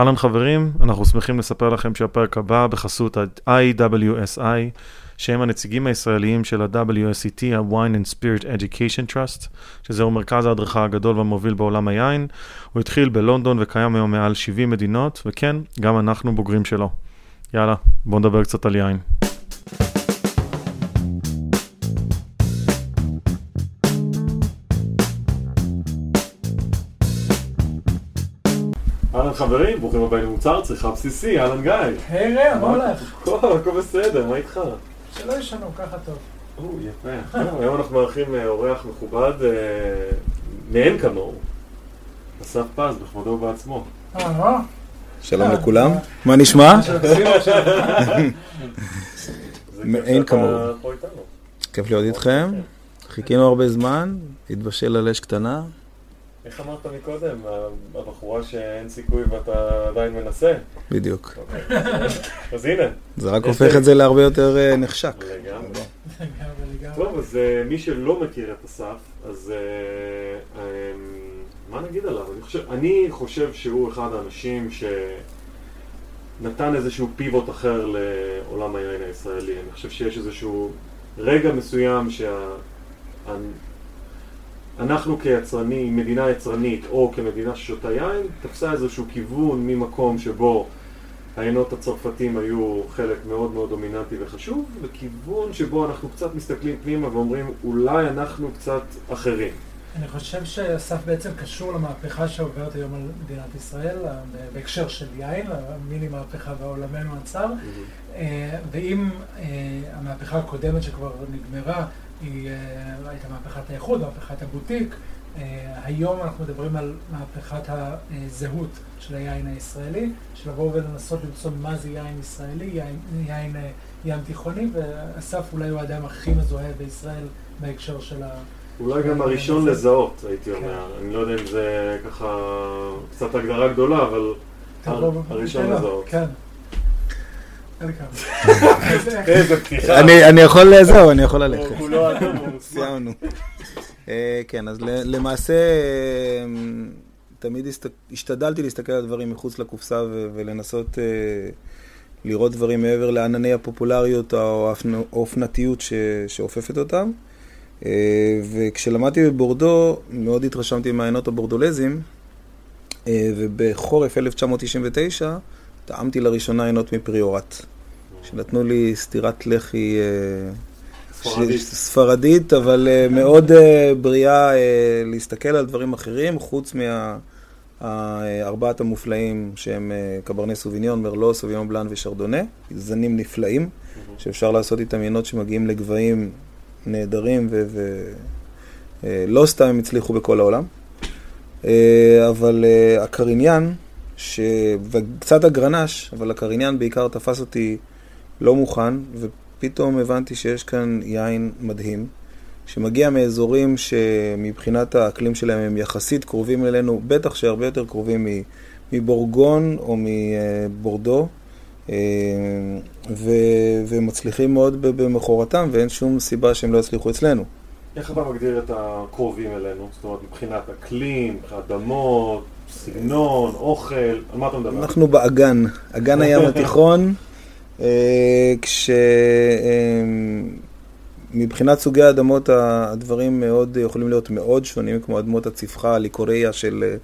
אהלן חברים, אנחנו שמחים לספר לכם שהפרק הבא בחסות ה-IWSI, שהם הנציגים הישראליים של ה-WSET, ה-Wine and Spirit Education Trust, שזהו מרכז ההדרכה הגדול והמוביל בעולם היין. הוא התחיל בלונדון וקיים היום מעל 70 מדינות, וכן, גם אנחנו בוגרים שלו. יאללה, בואו נדבר קצת על יין. אהלן חברים, ברוכים הבאים למוצר צריכה בסיסי, אהלן גיא. היי רע, מה הולך? הכל, הכל בסדר, מה איתך? שלא ישנו, ככה טוב. או, יפה. היום אנחנו מארחים אה, אורח מכובד אה, מאין כמוהו. אסף פז, בכבודו ובעצמו. אה? שלום לכולם. מה נשמע? מאין כמוהו. כיף להיות איתכם, חיכינו הרבה זמן, התבשל על אש קטנה, איך אמרת מקודם, הבחורה שאין סיכוי ואתה עדיין מנסה? בדיוק. אוקיי. אז הנה, זה רק הופך את זה להרבה יותר אה, נחשק. לגמרי. טוב, אז אה, מי שלא מכיר את אסף, אז אה, אה, מה נגיד עליו? אני חושב, אני חושב שהוא אחד האנשים שנתן איזשהו פיבוט אחר לעולם היין הישראלי. אני חושב שיש איזשהו רגע מסוים שאנחנו כיצרנים, מדינה יצרנית או כמדינה ששותה יין, תפסה איזשהו כיוון ממקום שבו העיינות הצרפתים היו חלק מאוד מאוד דומיננטי וחשוב, לכיוון שבו אנחנו קצת מסתכלים פנימה ואומרים אולי אנחנו קצת אחרים. אני חושב שאסף בעצם קשור למהפכה שעוברת היום על מדינת ישראל, בהקשר של יין, המיני מהפכה ועולמנו הצר. אה, ואם אה, המהפכה הקודמת שכבר נגמרה, היא אה, הייתה מהפכת האיחוד, מהפכת הבוטיק, אה, היום אנחנו מדברים על מהפכת הזהות של היין הישראלי, של לבוא ולנסות למצוא מה זה יין ישראלי, יין, יין אה, ים תיכוני, ואסף אולי הוא האדם הכי מזוהה בישראל בהקשר של ה... אולי גם הראשון לזהות, הייתי אומר. אני לא יודע אם זה ככה קצת הגדרה גדולה, אבל הראשון לזהות. איזה פתיחה. אני יכול, זהו, אני יכול ללכת. מוסמך. סיימנו. אה, כן, אז למעשה, אה, תמיד השתדלתי להסתכל על דברים מחוץ לקופסה ולנסות אה, לראות דברים מעבר לענני הפופולריות או האופנ- האופנתיות שאופפת אותם. אה, וכשלמדתי בבורדו, מאוד התרשמתי מהעיינות הבורדולזים, ובחורף 1999 טעמתי לראשונה עיינות מפריורט, שנתנו לי סטירת לחי אה, ספרדית. ספרדית, אבל אה, מאוד אה, בריאה אה, להסתכל על דברים אחרים, חוץ מהארבעת המופלאים שהם קברני סוביניון, מרלו, סוביניון בלאן ושרדונה, זנים נפלאים, שאפשר לעשות איתם עיינות שמגיעים לגבהים נהדרים, ולא סתם הם הצליחו בכל העולם. אבל הקריניאן, ש... וקצת הגרנש, אבל הקריניאן בעיקר תפס אותי לא מוכן, ופתאום הבנתי שיש כאן יין מדהים, שמגיע מאזורים שמבחינת האקלים שלהם הם יחסית קרובים אלינו, בטח שהרבה יותר קרובים מבורגון או מבורדו, אה, ו... ומצליחים מאוד במכורתם, ואין שום סיבה שהם לא יצליחו אצלנו. איך אתה מגדיר את הקרובים אלינו? זאת אומרת, מבחינת אקלים, מבחינת אדמות, סגנון, אוכל, על מה אתה מדבר? אנחנו באגן, אגן הים התיכון, אה, כש... אה, מבחינת סוגי האדמות הדברים מאוד יכולים להיות מאוד שונים, כמו אדמות הצפחה, ליקוריה של,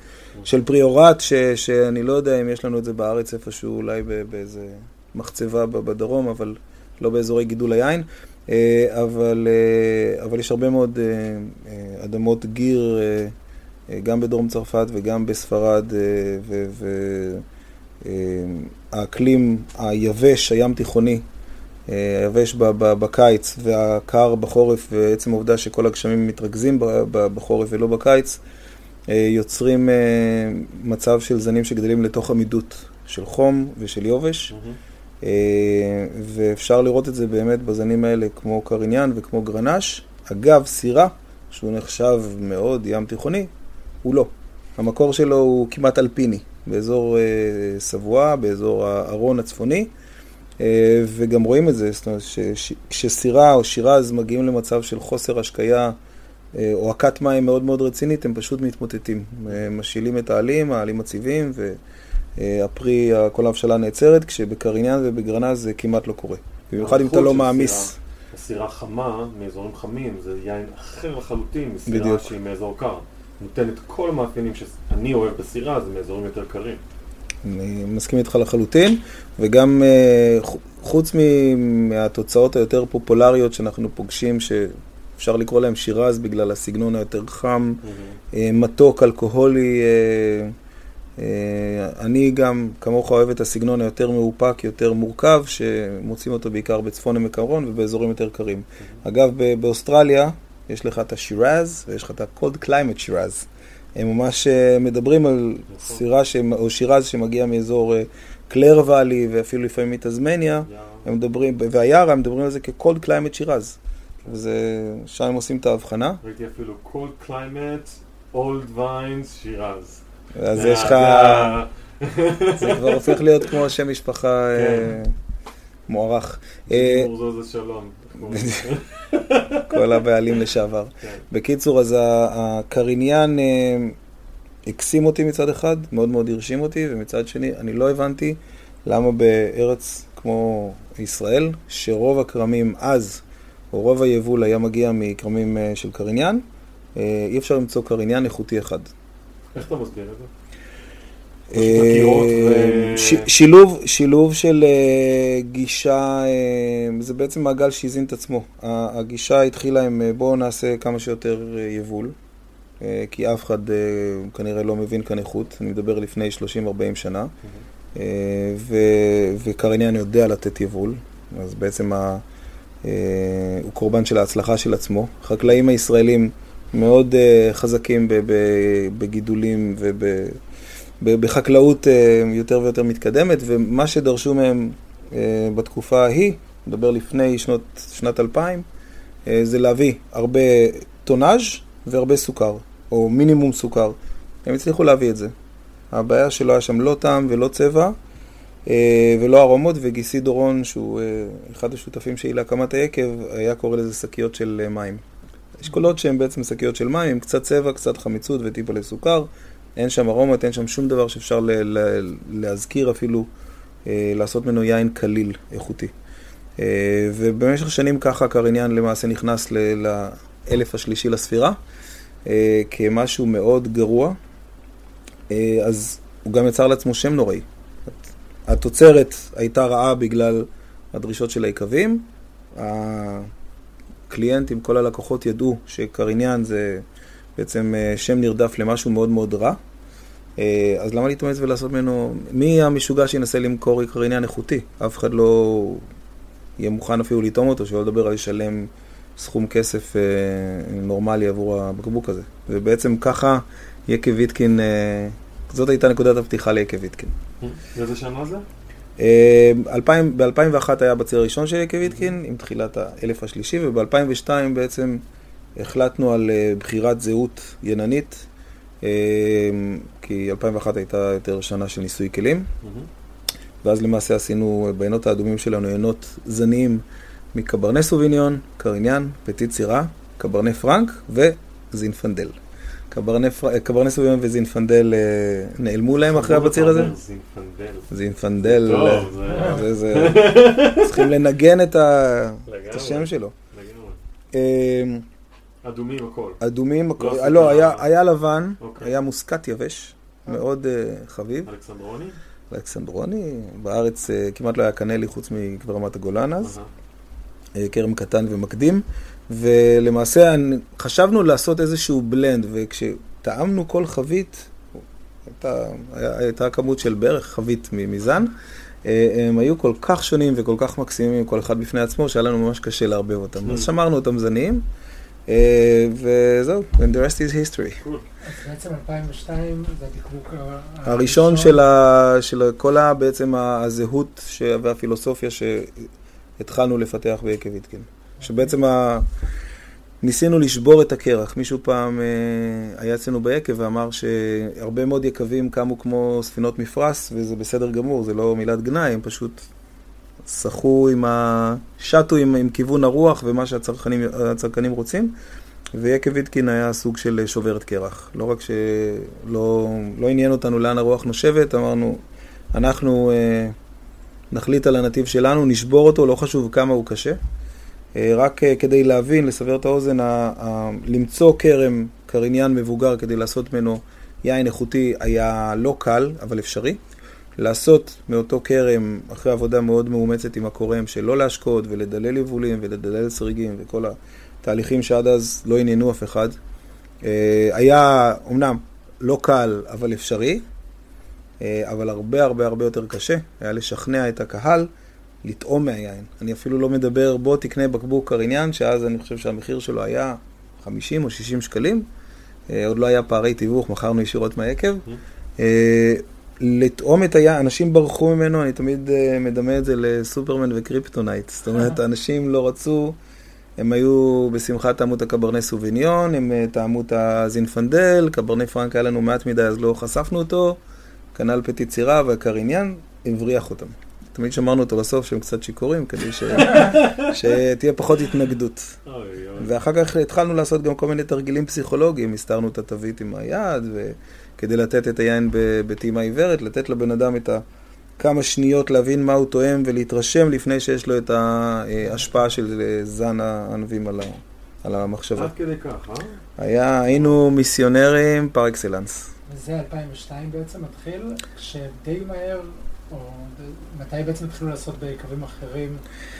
של פריורט, ש, שאני לא יודע אם יש לנו את זה בארץ איפשהו, אולי באיזה מחצבה בדרום, אבל לא באזורי גידול היין. אה, אבל, אבל יש הרבה מאוד אדמות גיר, גם בדרום צרפת וגם בספרד, והאקלים היבש, הים תיכוני, אה, היבש בקיץ והקר בחורף, ועצם העובדה שכל הגשמים מתרכזים בחורף ולא בקיץ, אה, יוצרים אה, מצב של זנים שגדלים לתוך עמידות של חום ושל יובש. אה, ואפשר לראות את זה באמת בזנים האלה כמו קריניאן וכמו גרנש. אגב, סירה, שהוא נחשב מאוד ים תיכוני, הוא לא. המקור שלו הוא כמעט אלפיני, באזור אה, סבואה, באזור הארון הצפוני, אה, וגם רואים את זה, זאת אומרת, כשסירה או שירז מגיעים למצב של חוסר השקיה אה, או הקת מים מאוד מאוד רצינית, הם פשוט מתמוטטים. אה, משילים את העלים, העלים מציבים, ו... אה, כל ההבשלה נעצרת, כשבקריניאן ובגרנז זה כמעט לא קורה. במיוחד אם אתה לא מעמיס. סירה חמה מאזורים חמים, זה יין אחר לחלוטין מסירה שהיא מאזור קר. נותן את כל המאפיינים שאני אוהב בסירה, זה מאזורים יותר קרים. אני מסכים איתך לחלוטין, וגם אה, חוץ מהתוצאות היותר פופולריות שאנחנו פוגשים, שאפשר לקרוא להם שירז בגלל הסגנון היותר חם, mm-hmm. מתוק, אלכוהולי, אני גם, כמוך, אוהב את הסגנון היותר מאופק, יותר מורכב, שמוצאים אותו בעיקר בצפון עמק הרון ובאזורים יותר קרים. Mm-hmm. אגב, באוסטרליה יש לך את השירז ויש לך את ה-cold climate שירז. הם ממש מדברים על. סירה ש... או שירז שמגיע מאזור קלר ואלי ואפילו לפעמים מתזמניה, הם מדברים, והיערה, הם מדברים על זה כ-cold climate שירז. וזה, שם הם עושים את ההבחנה. ראיתי אפילו cold climate, old vines, שירז. אז יש לך... זה כבר הופך להיות כמו שם משפחה כן. מוערך. כל הבעלים לשעבר. בקיצור, אז הקריניאן הקסים אותי מצד אחד, מאוד מאוד הרשים אותי, ומצד שני, אני לא הבנתי למה בארץ כמו ישראל, שרוב הכרמים אז, או רוב היבול היה מגיע מכרמים של קריניאן, אי אפשר למצוא קריניאן איכותי אחד. איך אתה מסביר את זה? שילוב, שילוב של אה, גישה, אה, זה בעצם מעגל שהזין את עצמו. הגישה התחילה עם אה, בואו נעשה כמה שיותר יבול, כי אף אחד כנראה לא מבין כאן איכות, אני מדבר לפני 30-40 שנה, וקרניאן יודע לתת יבול, אז בעצם הוא קורבן של ההצלחה של עצמו. החקלאים הישראלים מאוד חזקים בגידולים וב... בחקלאות אה, יותר ויותר מתקדמת, ומה שדרשו מהם אה, בתקופה ההיא, נדבר לפני שנות, שנת 2000, אה, זה להביא הרבה טונאז' והרבה סוכר, או מינימום סוכר. הם הצליחו להביא את זה. הבעיה שלא היה שם לא טעם ולא צבע ולא ארומות, וגיסי דורון, שהוא אחד השותפים שלי להקמת היקב, היה קורא לזה שקיות של מים. אשכולות שהן בעצם שקיות של מים, עם קצת צבע, קצת חמיצות וטיפה לסוכר. אין שם ארומת, אין שם שום דבר שאפשר ל- ל- להזכיר אפילו, אה, לעשות ממנו יין קליל, איכותי. אה, ובמשך שנים ככה קריניאן למעשה נכנס ל- לאלף השלישי לספירה, אה, כמשהו מאוד גרוע, אה, אז הוא גם יצר לעצמו שם נוראי. התוצרת הייתה רעה בגלל הדרישות של היקבים, הקליינטים, כל הלקוחות ידעו שקריניאן זה... בעצם אה, שם נרדף למשהו מאוד מאוד רע. אה, אז למה להתאמץ ולעשות ממנו... מי המשוגע שינסה למכור עיקר עניין איכותי? אף אחד לא יהיה מוכן אפילו לטעום אותו, שלא לדבר על לשלם סכום כסף אה, נורמלי עבור הבקבוק הזה. ובעצם ככה יקב ויטקין, זאת הייתה נקודת הפתיחה ליקב ויטקין. איזה שנה זה? ב-2001 היה בציר הראשון של יקב ויטקין, עם תחילת האלף השלישי, וב-2002 בעצם החלטנו על אה, בחירת זהות יננית, אה, כי 2001 הייתה יותר שנה של ניסוי כלים, ואז למעשה עשינו בעינות האדומים שלנו עינות זניים מקברנה סוביניון, קריניאן, פטיט סירה, קברנה פרנק וזינפנדל. קברנה סוביון וזינפנדל אה, נעלמו להם אחרי הבציר הזה? זינפנדל. זינפנדל. צריכים לנגן את השם שלו. אדומים הכל. אדומים הכל. לא, לא היה, היה לבן, אוקיי. היה מוסקת יבש, מאוד uh, חביב. אלכסנדרוני? אלכסנדרוני, בארץ uh, כמעט לא היה קנלי חוץ מרמת הגולן אז. כרם קטן ומקדים. ולמעשה חשבנו לעשות איזשהו בלנד, וכשטעמנו כל חבית, הייתה, הייתה כמות של בערך חבית מזן. הם היו כל כך שונים וכל כך מקסימים כל אחד בפני עצמו, שהיה לנו ממש קשה לערבב אותם. אז mm. שמרנו אותם זניים. אה, וזהו, and the rest is history. אז בעצם 2002 זה הדקבוק הראשון של, ה, של כל ה, בעצם הזהות ש, והפילוסופיה שהתחלנו לפתח ביקב ויטקין. שבעצם ה, ניסינו לשבור את הקרח. מישהו פעם אה, היה אצלנו ביקב ואמר שהרבה מאוד יקבים קמו כמו ספינות מפרש, וזה בסדר גמור, זה לא מילת גנאי, הם פשוט שחו עם ה... שטו עם, עם כיוון הרוח ומה שהצרכנים רוצים, ויקב ויטקין היה סוג של שוברת קרח. לא רק שלא לא עניין אותנו לאן הרוח נושבת, אמרנו, אנחנו אה, נחליט על הנתיב שלנו, נשבור אותו, לא חשוב כמה הוא קשה. אה, רק אה, כדי להבין, לסבר את האוזן, ה- ה- למצוא כרם, קריניאן מבוגר כדי לעשות ממנו יין איכותי היה לא קל, אבל אפשרי. לעשות מאותו כרם, אחרי עבודה מאוד מאומצת עם הכורם, של לא להשקות ולדלל יבולים ולדלל סריגים וכל התהליכים שעד אז לא עניינו אף אחד, אה, היה אומנם לא קל, אבל אפשרי, אה, אבל הרבה הרבה הרבה יותר קשה. היה לשכנע את הקהל לטעום מהיין. אני אפילו לא מדבר, בוא תקנה בקבוק קריניאן, שאז אני חושב שהמחיר שלו היה 50 או 60 שקלים. אה, עוד לא היה פערי תיווך, מכרנו ישירות מהיקב. אה, לטעום את היין, אנשים ברחו ממנו, אני תמיד אה, מדמה את זה לסופרמן וקריפטונייט. זאת אומרת, אנשים לא רצו, הם היו בשמחה טעמו את הקברני סוביניון, הם אה, טעמו את הזינפנדל, קברני פרנק היה לנו מעט מדי אז לא חשפנו אותו, כנ"ל פטי צירה והקריניאן, הבריח אותם. תמיד שמרנו אותו לסוף שהם קצת שיכורים, כדי ש... שתהיה פחות התנגדות. אוי, אוי. ואחר כך התחלנו לעשות גם כל מיני תרגילים פסיכולוגיים, הסתרנו את התווית עם היד, וכדי לתת את היין בטעימה עיוורת, לתת לבן אדם את ה... כמה שניות להבין מה הוא תואם ולהתרשם לפני שיש לו את ההשפעה של זן הענבים על, ה... על המחשבה. עד כדי כך, אה? היה, היינו מיסיונרים פר אקסלנס. וזה 2002 בעצם מתחיל, שדי מהר, או מתי בעצם התחילו לעשות ביקבים אחרים?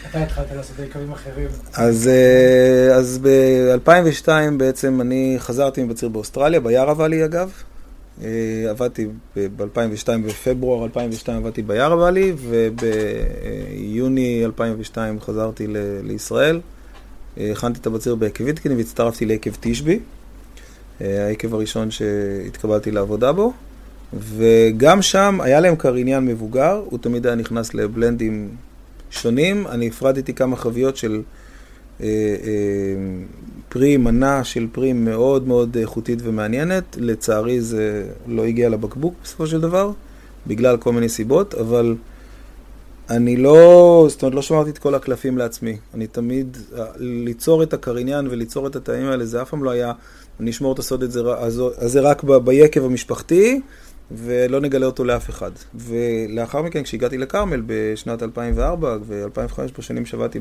מתי התחלת לעשות ביקבים אחרים? אז, אה, אז ב-2002 בעצם אני חזרתי מבציר באוסטרליה, ביער הוואלי אגב. אה, עבדתי ב-2002, בפברואר 2002 עבדתי ביער הוואלי, וביוני 2002 חזרתי ל- לישראל. אה, הכנתי את הבציר ויטקין והצטרפתי ליקב תשבי, אה, היקב הראשון שהתקבלתי לעבודה בו. וגם שם היה להם קריניאן מבוגר, הוא תמיד היה נכנס לבלנדים שונים. אני הפרדתי כמה חביות של אה, אה, פרי, מנה של פרי מאוד מאוד איכותית ומעניינת. לצערי זה לא הגיע לבקבוק בסופו של דבר, בגלל כל מיני סיבות, אבל אני לא, זאת אומרת, לא שמרתי את כל הקלפים לעצמי. אני תמיד, ליצור את הקריניאן וליצור את הטעמים האלה, זה אף פעם לא היה, אני אשמור את הסוד הזה רק ב- ביקב המשפחתי. ולא נגלה אותו לאף אחד. ולאחר מכן, כשהגעתי לכרמל בשנת 2004 ו-2005, בשנים שעבדתי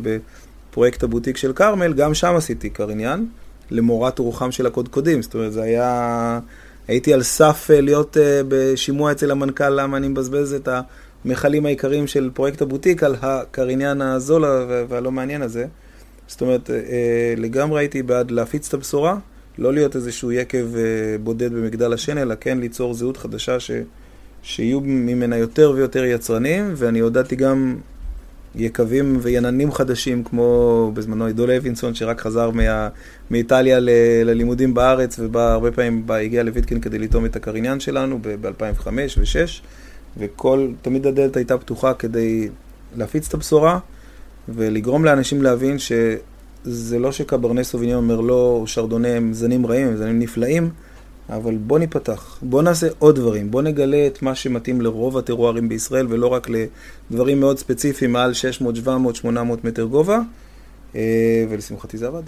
בפרויקט הבוטיק של כרמל, גם שם עשיתי קריניאן, למורת רוחם של הקודקודים. זאת אומרת, זה היה... הייתי על סף אה, להיות אה, בשימוע אצל המנכ"ל למה אני מבזבז את המכלים העיקריים של פרויקט הבוטיק על הקריניאן הזול והלא מעניין הזה. זאת אומרת, אה, לגמרי הייתי בעד להפיץ את הבשורה. לא להיות איזשהו יקב בודד במגדל השן, אלא כן ליצור זהות חדשה ש... שיהיו ממנה יותר ויותר יצרנים, ואני הודעתי גם יקבים ויננים חדשים, כמו בזמנו עידו לוינסון, שרק חזר מה... מאיטליה ל... ללימודים בארץ, ובא הרבה פעמים בא, הגיע לויטקין כדי לטעום את הקריניאן שלנו ב-2005 ו-2006, וכל, תמיד הדלת הייתה פתוחה כדי להפיץ את הבשורה, ולגרום לאנשים להבין ש... זה לא שקברני סוביניון, מרלו או שרדונה הם זנים רעים, הם זנים נפלאים, אבל בוא ניפתח, בוא נעשה עוד דברים, בוא נגלה את מה שמתאים לרוב הטרוארים בישראל ולא רק לדברים מאוד ספציפיים מעל 600, 700, 800 מטר גובה, אה, ולשמחתי זה עבד.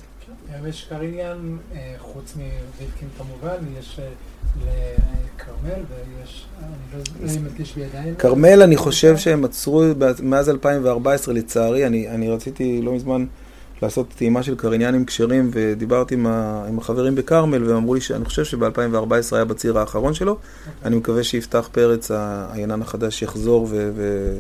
היום יש קריניאן, אה, חוץ מוויטקין כמובן, יש אה, לכרמל ויש, אני לא אם מדגיש בידיים. כרמל, אני חושב שהם עצרו מאז 2014, לצערי, אני, אני רציתי לא מזמן... לעשות טעימה של קריניאנים כשרים, ודיברתי עם, ה, עם החברים בכרמל, והם אמרו לי שאני חושב שב-2014 היה בציר האחרון שלו. Okay. אני מקווה שיפתח פרץ, העינן החדש, יחזור, ו... ו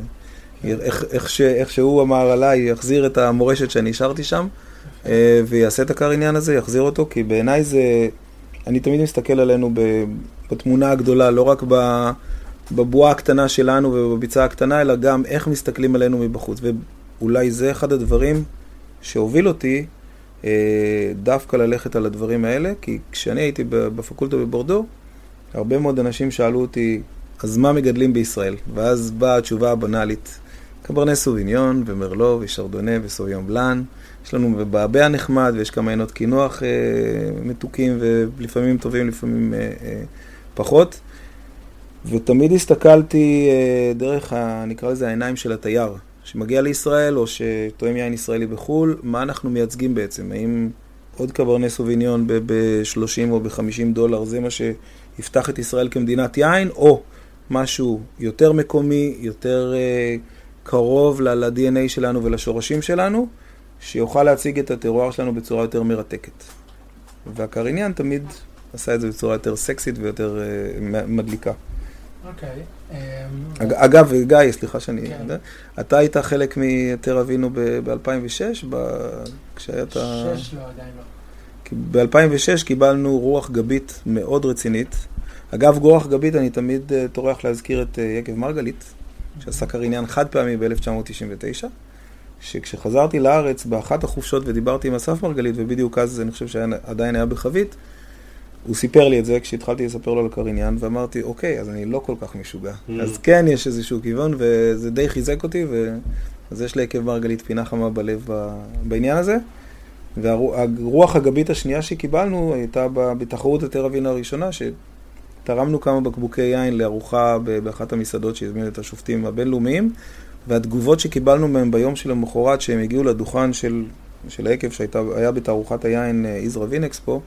איך, איך, ש, איך שהוא אמר עליי, יחזיר את המורשת שאני השארתי שם, okay. ויעשה את הקריניאן הזה, יחזיר אותו, כי בעיניי זה... אני תמיד מסתכל עלינו בתמונה הגדולה, לא רק בבועה הקטנה שלנו ובביצה הקטנה, אלא גם איך מסתכלים עלינו מבחוץ. ואולי זה אחד הדברים שהוביל אותי אה, דווקא ללכת על הדברים האלה, כי כשאני הייתי בפקולטה בבורדו, הרבה מאוד אנשים שאלו אותי, אז מה מגדלים בישראל? ואז באה התשובה הבנאלית, קברני סוביניון ומרלו ושרדונה וסוביון בלאן. יש לנו מבעבע נחמד ויש כמה עינות קינוח אה, מתוקים ולפעמים טובים, לפעמים אה, אה, פחות. ותמיד הסתכלתי אה, דרך, ה, נקרא לזה, העיניים של התייר. שמגיע לישראל או שטועם יין ישראלי בחו"ל, מה אנחנו מייצגים בעצם? האם עוד קברני סוביניון ב-30 או ב-50 דולר זה מה שיפתח את ישראל כמדינת יין, או משהו יותר מקומי, יותר uh, קרוב ל-DNA שלנו ולשורשים שלנו, שיוכל להציג את הטרואר שלנו בצורה יותר מרתקת. והקריניאן תמיד עשה את זה בצורה יותר סקסית ויותר uh, מדליקה. אוקיי. אמ, אגב, גיא, סליחה שאני... כן. אתה היית חלק מיותר אבינו ב-2006, כשהיה את ה... שש לא, עדיין לא. ב-2006 קיבלנו רוח גבית מאוד רצינית. אגב, רוח גבית, אני תמיד uh, טורח להזכיר את uh, יקב מרגלית, שעשה קריניאן חד פעמי ב-1999, שכשחזרתי לארץ באחת החופשות ודיברתי עם אסף מרגלית, ובדיוק אז אני חושב שעדיין היה בחבית, הוא סיפר לי את זה כשהתחלתי לספר לו על קריניאן, ואמרתי, אוקיי, אז אני לא כל כך משוגע. Mm. אז כן, יש איזשהו כיוון, וזה די חיזק אותי, ואז יש ליקב מרגלית פינה חמה בלב בעניין הזה. והרוח הגבית השנייה שקיבלנו הייתה בתחרות הטרווין הראשונה, שתרמנו כמה בקבוקי יין לארוחה באחת המסעדות שהזמינו את השופטים הבינלאומיים, והתגובות שקיבלנו מהם ביום של המחרת, שהם הגיעו לדוכן של, של היקב שהיה בתערוכת היין איזרה אה, וינקספו,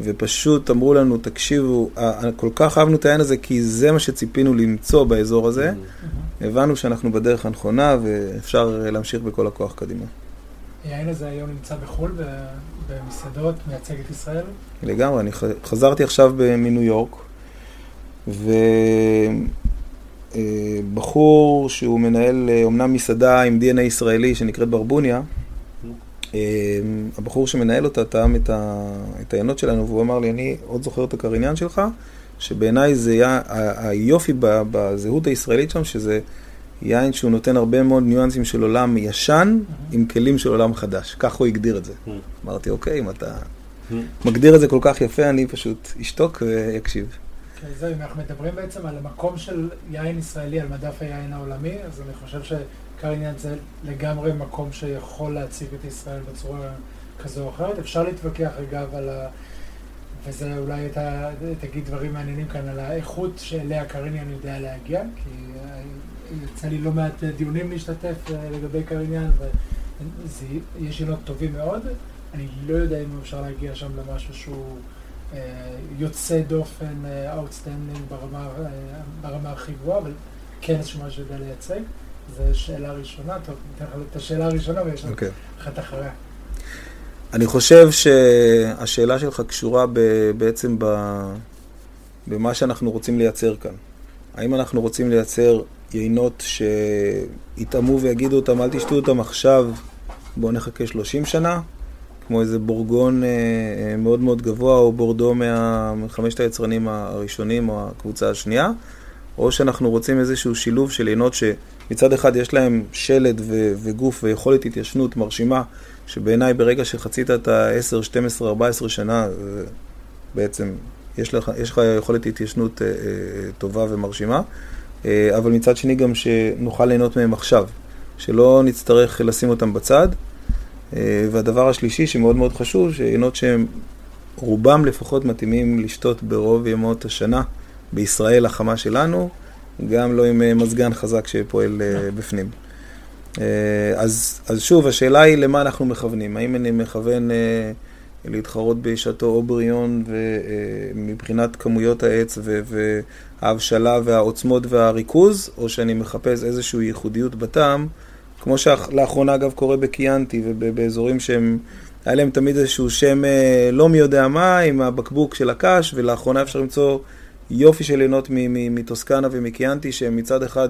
ופשוט אמרו לנו, תקשיבו, כל כך אהבנו את העין הזה, כי זה מה שציפינו למצוא באזור הזה. Mm-hmm. הבנו שאנחנו בדרך הנכונה, ואפשר להמשיך בכל הכוח קדימה. היין הזה היום נמצא בחו"ל, במסעדות, מייצג את ישראל? לגמרי, אני חזרתי עכשיו מניו יורק, ובחור שהוא מנהל אומנם מסעדה עם DNA ישראלי שנקראת ברבוניה, הבחור שמנהל אותה טעם את, את העיינות שלנו, והוא אמר לי, אני עוד זוכר את הקריניאן שלך, שבעיניי זה היה היופי בזהות הישראלית שם, שזה יין שהוא נותן הרבה מאוד ניואנסים של עולם ישן. עם כלים של עולם חדש. כך הוא הגדיר את זה. Mm-hmm. אמרתי, אוקיי, אם אתה mm-hmm. מגדיר את זה כל כך יפה, אני פשוט אשתוק ואקשיב. כן, זהו, אם אנחנו מדברים בעצם על המקום של יין ישראלי על מדף היין העולמי, אז אני חושב ש... עיקר העניין זה לגמרי מקום שיכול להציג את ישראל בצורה כזו או אחרת. אפשר להתווכח אגב על ה... וזה אולי אתה תגיד דברים מעניינים כאן על האיכות שאליה קריניאן יודע להגיע, כי יצא לי לא מעט דיונים להשתתף אה, לגבי קריניאן, ויש שאלות טובים מאוד. אני לא יודע אם אפשר להגיע שם למשהו שהוא אה, יוצא דופן, אה, outstanding ברמה, ברמה הכי גבוהה, אבל כן איזשהו משהו שיודע לייצג. זו שאלה ראשונה, טוב, ניתן לך את השאלה הראשונה ויש לנו okay. אוקיי. אחת אחריה. אני חושב שהשאלה שלך קשורה ב, בעצם ב, במה שאנחנו רוצים לייצר כאן. האם אנחנו רוצים לייצר יינות שיטעמו ויגידו אותם, אל תשתו אותם עכשיו, בואו נחכה 30 שנה, כמו איזה בורגון אה, אה, מאוד מאוד גבוה, או בורדו מחמשת היצרנים הראשונים או הקבוצה השנייה, או שאנחנו רוצים איזשהו שילוב של יינות ש... מצד אחד יש להם שלד ו- וגוף ויכולת התיישנות מרשימה, שבעיניי ברגע שחצית את ה-10, 12, 14 שנה, בעצם יש לך, יש לך יכולת התיישנות אה, אה, טובה ומרשימה, אה, אבל מצד שני גם שנוכל ליהנות מהם עכשיו, שלא נצטרך לשים אותם בצד. אה, והדבר השלישי שמאוד מאוד חשוב, שיינות שהם רובם לפחות מתאימים לשתות ברוב ימות השנה בישראל החמה שלנו. גם לא עם אה, מזגן חזק שפועל אה, בפנים. אה, אז, אז שוב, השאלה היא למה אנחנו מכוונים. האם אני מכוון להתחרות בשעתו אובריון מבחינת כמויות העץ וההבשלה והעוצמות והריכוז, או שאני מחפש איזושהי ייחודיות בטעם, כמו שלאחרונה אגב קורה בקיאנטי ובאזורים שהם, היה להם תמיד איזשהו שם לא מי יודע מה, עם הבקבוק של הקש, ולאחרונה אפשר למצוא יופי של ליהנות מטוסקנה ומקיאנטי, שהם מצד אחד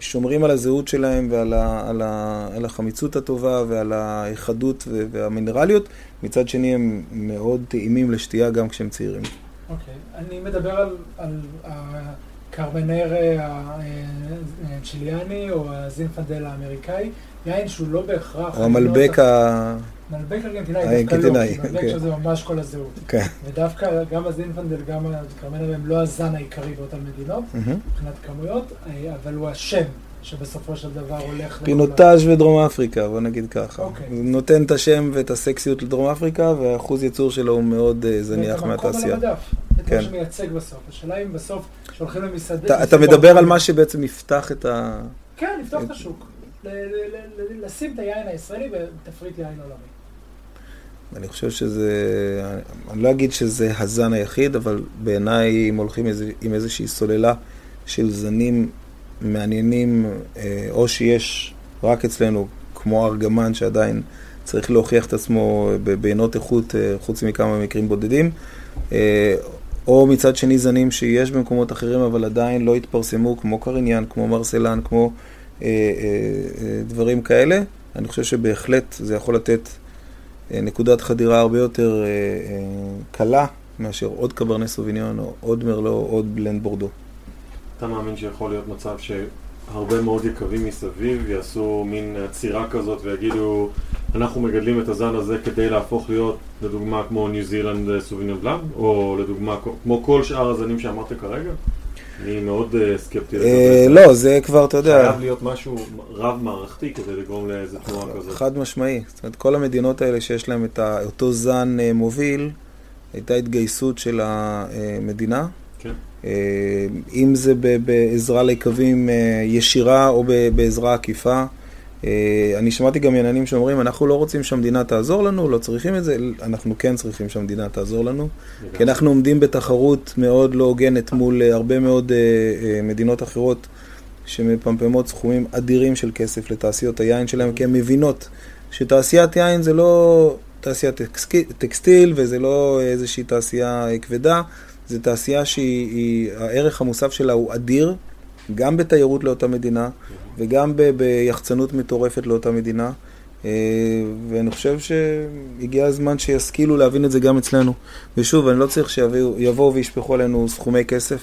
שומרים על הזהות שלהם ועל ה, על ה, על החמיצות הטובה ועל האחדות והמינרליות, מצד שני הם מאוד טעימים לשתייה גם כשהם צעירים. אוקיי, okay. אני מדבר על, על הקרבנר הצ'יליאני או הזינפנדל האמריקאי, יין שהוא לא בהכרח... או המלבק ה... מלבק ארגנטינאי דווקא לא, מלבק שזה ממש כל הזהות. כן. ודווקא גם הזינפנדל, גם הקרמנר הם לא הזן העיקרי באותן מדינות, מבחינת כמויות, אה, אבל הוא השם שבסופו של דבר הולך... פינוטאז' ודרום אפריקה, בוא נגיד ככה. אוקיי. הוא נותן את השם ואת הסקסיות לדרום אפריקה, והאחוז ייצור שלו הוא מאוד אה, זניח מהתעשייה. ואת המקום על המדף, את מה שמייצג בסוף. השאלה אם בסוף, כשהולכים למסעדה... אתה מדבר על מה שבעצם יפתח את ה... כן, יפתח את השוק. לשים את היין הישראלי בתפריט יין עולמי. אני חושב שזה, אני לא אגיד שזה הזן היחיד, אבל בעיניי אם הולכים איזה, עם איזושהי סוללה של זנים מעניינים, אה, או שיש רק אצלנו, כמו ארגמן שעדיין צריך להוכיח את עצמו בעינות איכות, אה, חוץ מכמה מקרים בודדים, אה, או מצד שני זנים שיש במקומות אחרים אבל עדיין לא התפרסמו, כמו קריניאן, כמו מרסלן, כמו אה, אה, אה, דברים כאלה. אני חושב שבהחלט זה יכול לתת אה, נקודת חדירה הרבה יותר אה, אה, קלה מאשר עוד קברני סוביניון או עוד מרלו או עוד בלנד בורדו. אתה מאמין שיכול להיות מצב שהרבה מאוד יקבים מסביב יעשו מין עצירה כזאת ויגידו אנחנו מגדלים את הזן הזה כדי להפוך להיות לדוגמה כמו ניו זילנד סוביניון בלאם או לדוגמה כמו כל שאר הזנים שאמרת כרגע? אני מאוד uh, סקפטי זה. לא, זה כבר, אתה יודע... חייב להיות משהו רב-מערכתי כדי לגרום לאיזה תנועה כזאת. חד משמעי. זאת אומרת, כל המדינות האלה שיש להן את אותו זן מוביל, הייתה התגייסות של המדינה. כן. Uh, אם זה בעזרה ליקבים ישירה או בעזרה עקיפה. אה, אני שמעתי גם עניינים שאומרים, אנחנו לא רוצים שהמדינה תעזור לנו, לא צריכים את זה, אנחנו כן צריכים שהמדינה תעזור לנו, כי אנחנו עומדים בתחרות מאוד לא הוגנת מול אה, הרבה מאוד אה, מדינות אחרות שמפמפמות סכומים אדירים של כסף לתעשיות היין שלהם, כי הן מבינות שתעשיית יין זה לא תעשיית טקסטיל וזה לא איזושהי תעשייה כבדה, זו תעשייה שהערך המוסף שלה הוא אדיר. גם בתיירות לאותה מדינה וגם ביחצנות מטורפת לאותה מדינה. אה, ואני חושב שהגיע הזמן שישכילו להבין את זה גם אצלנו. ושוב, אני לא צריך שיבואו וישפכו עלינו סכומי כסף,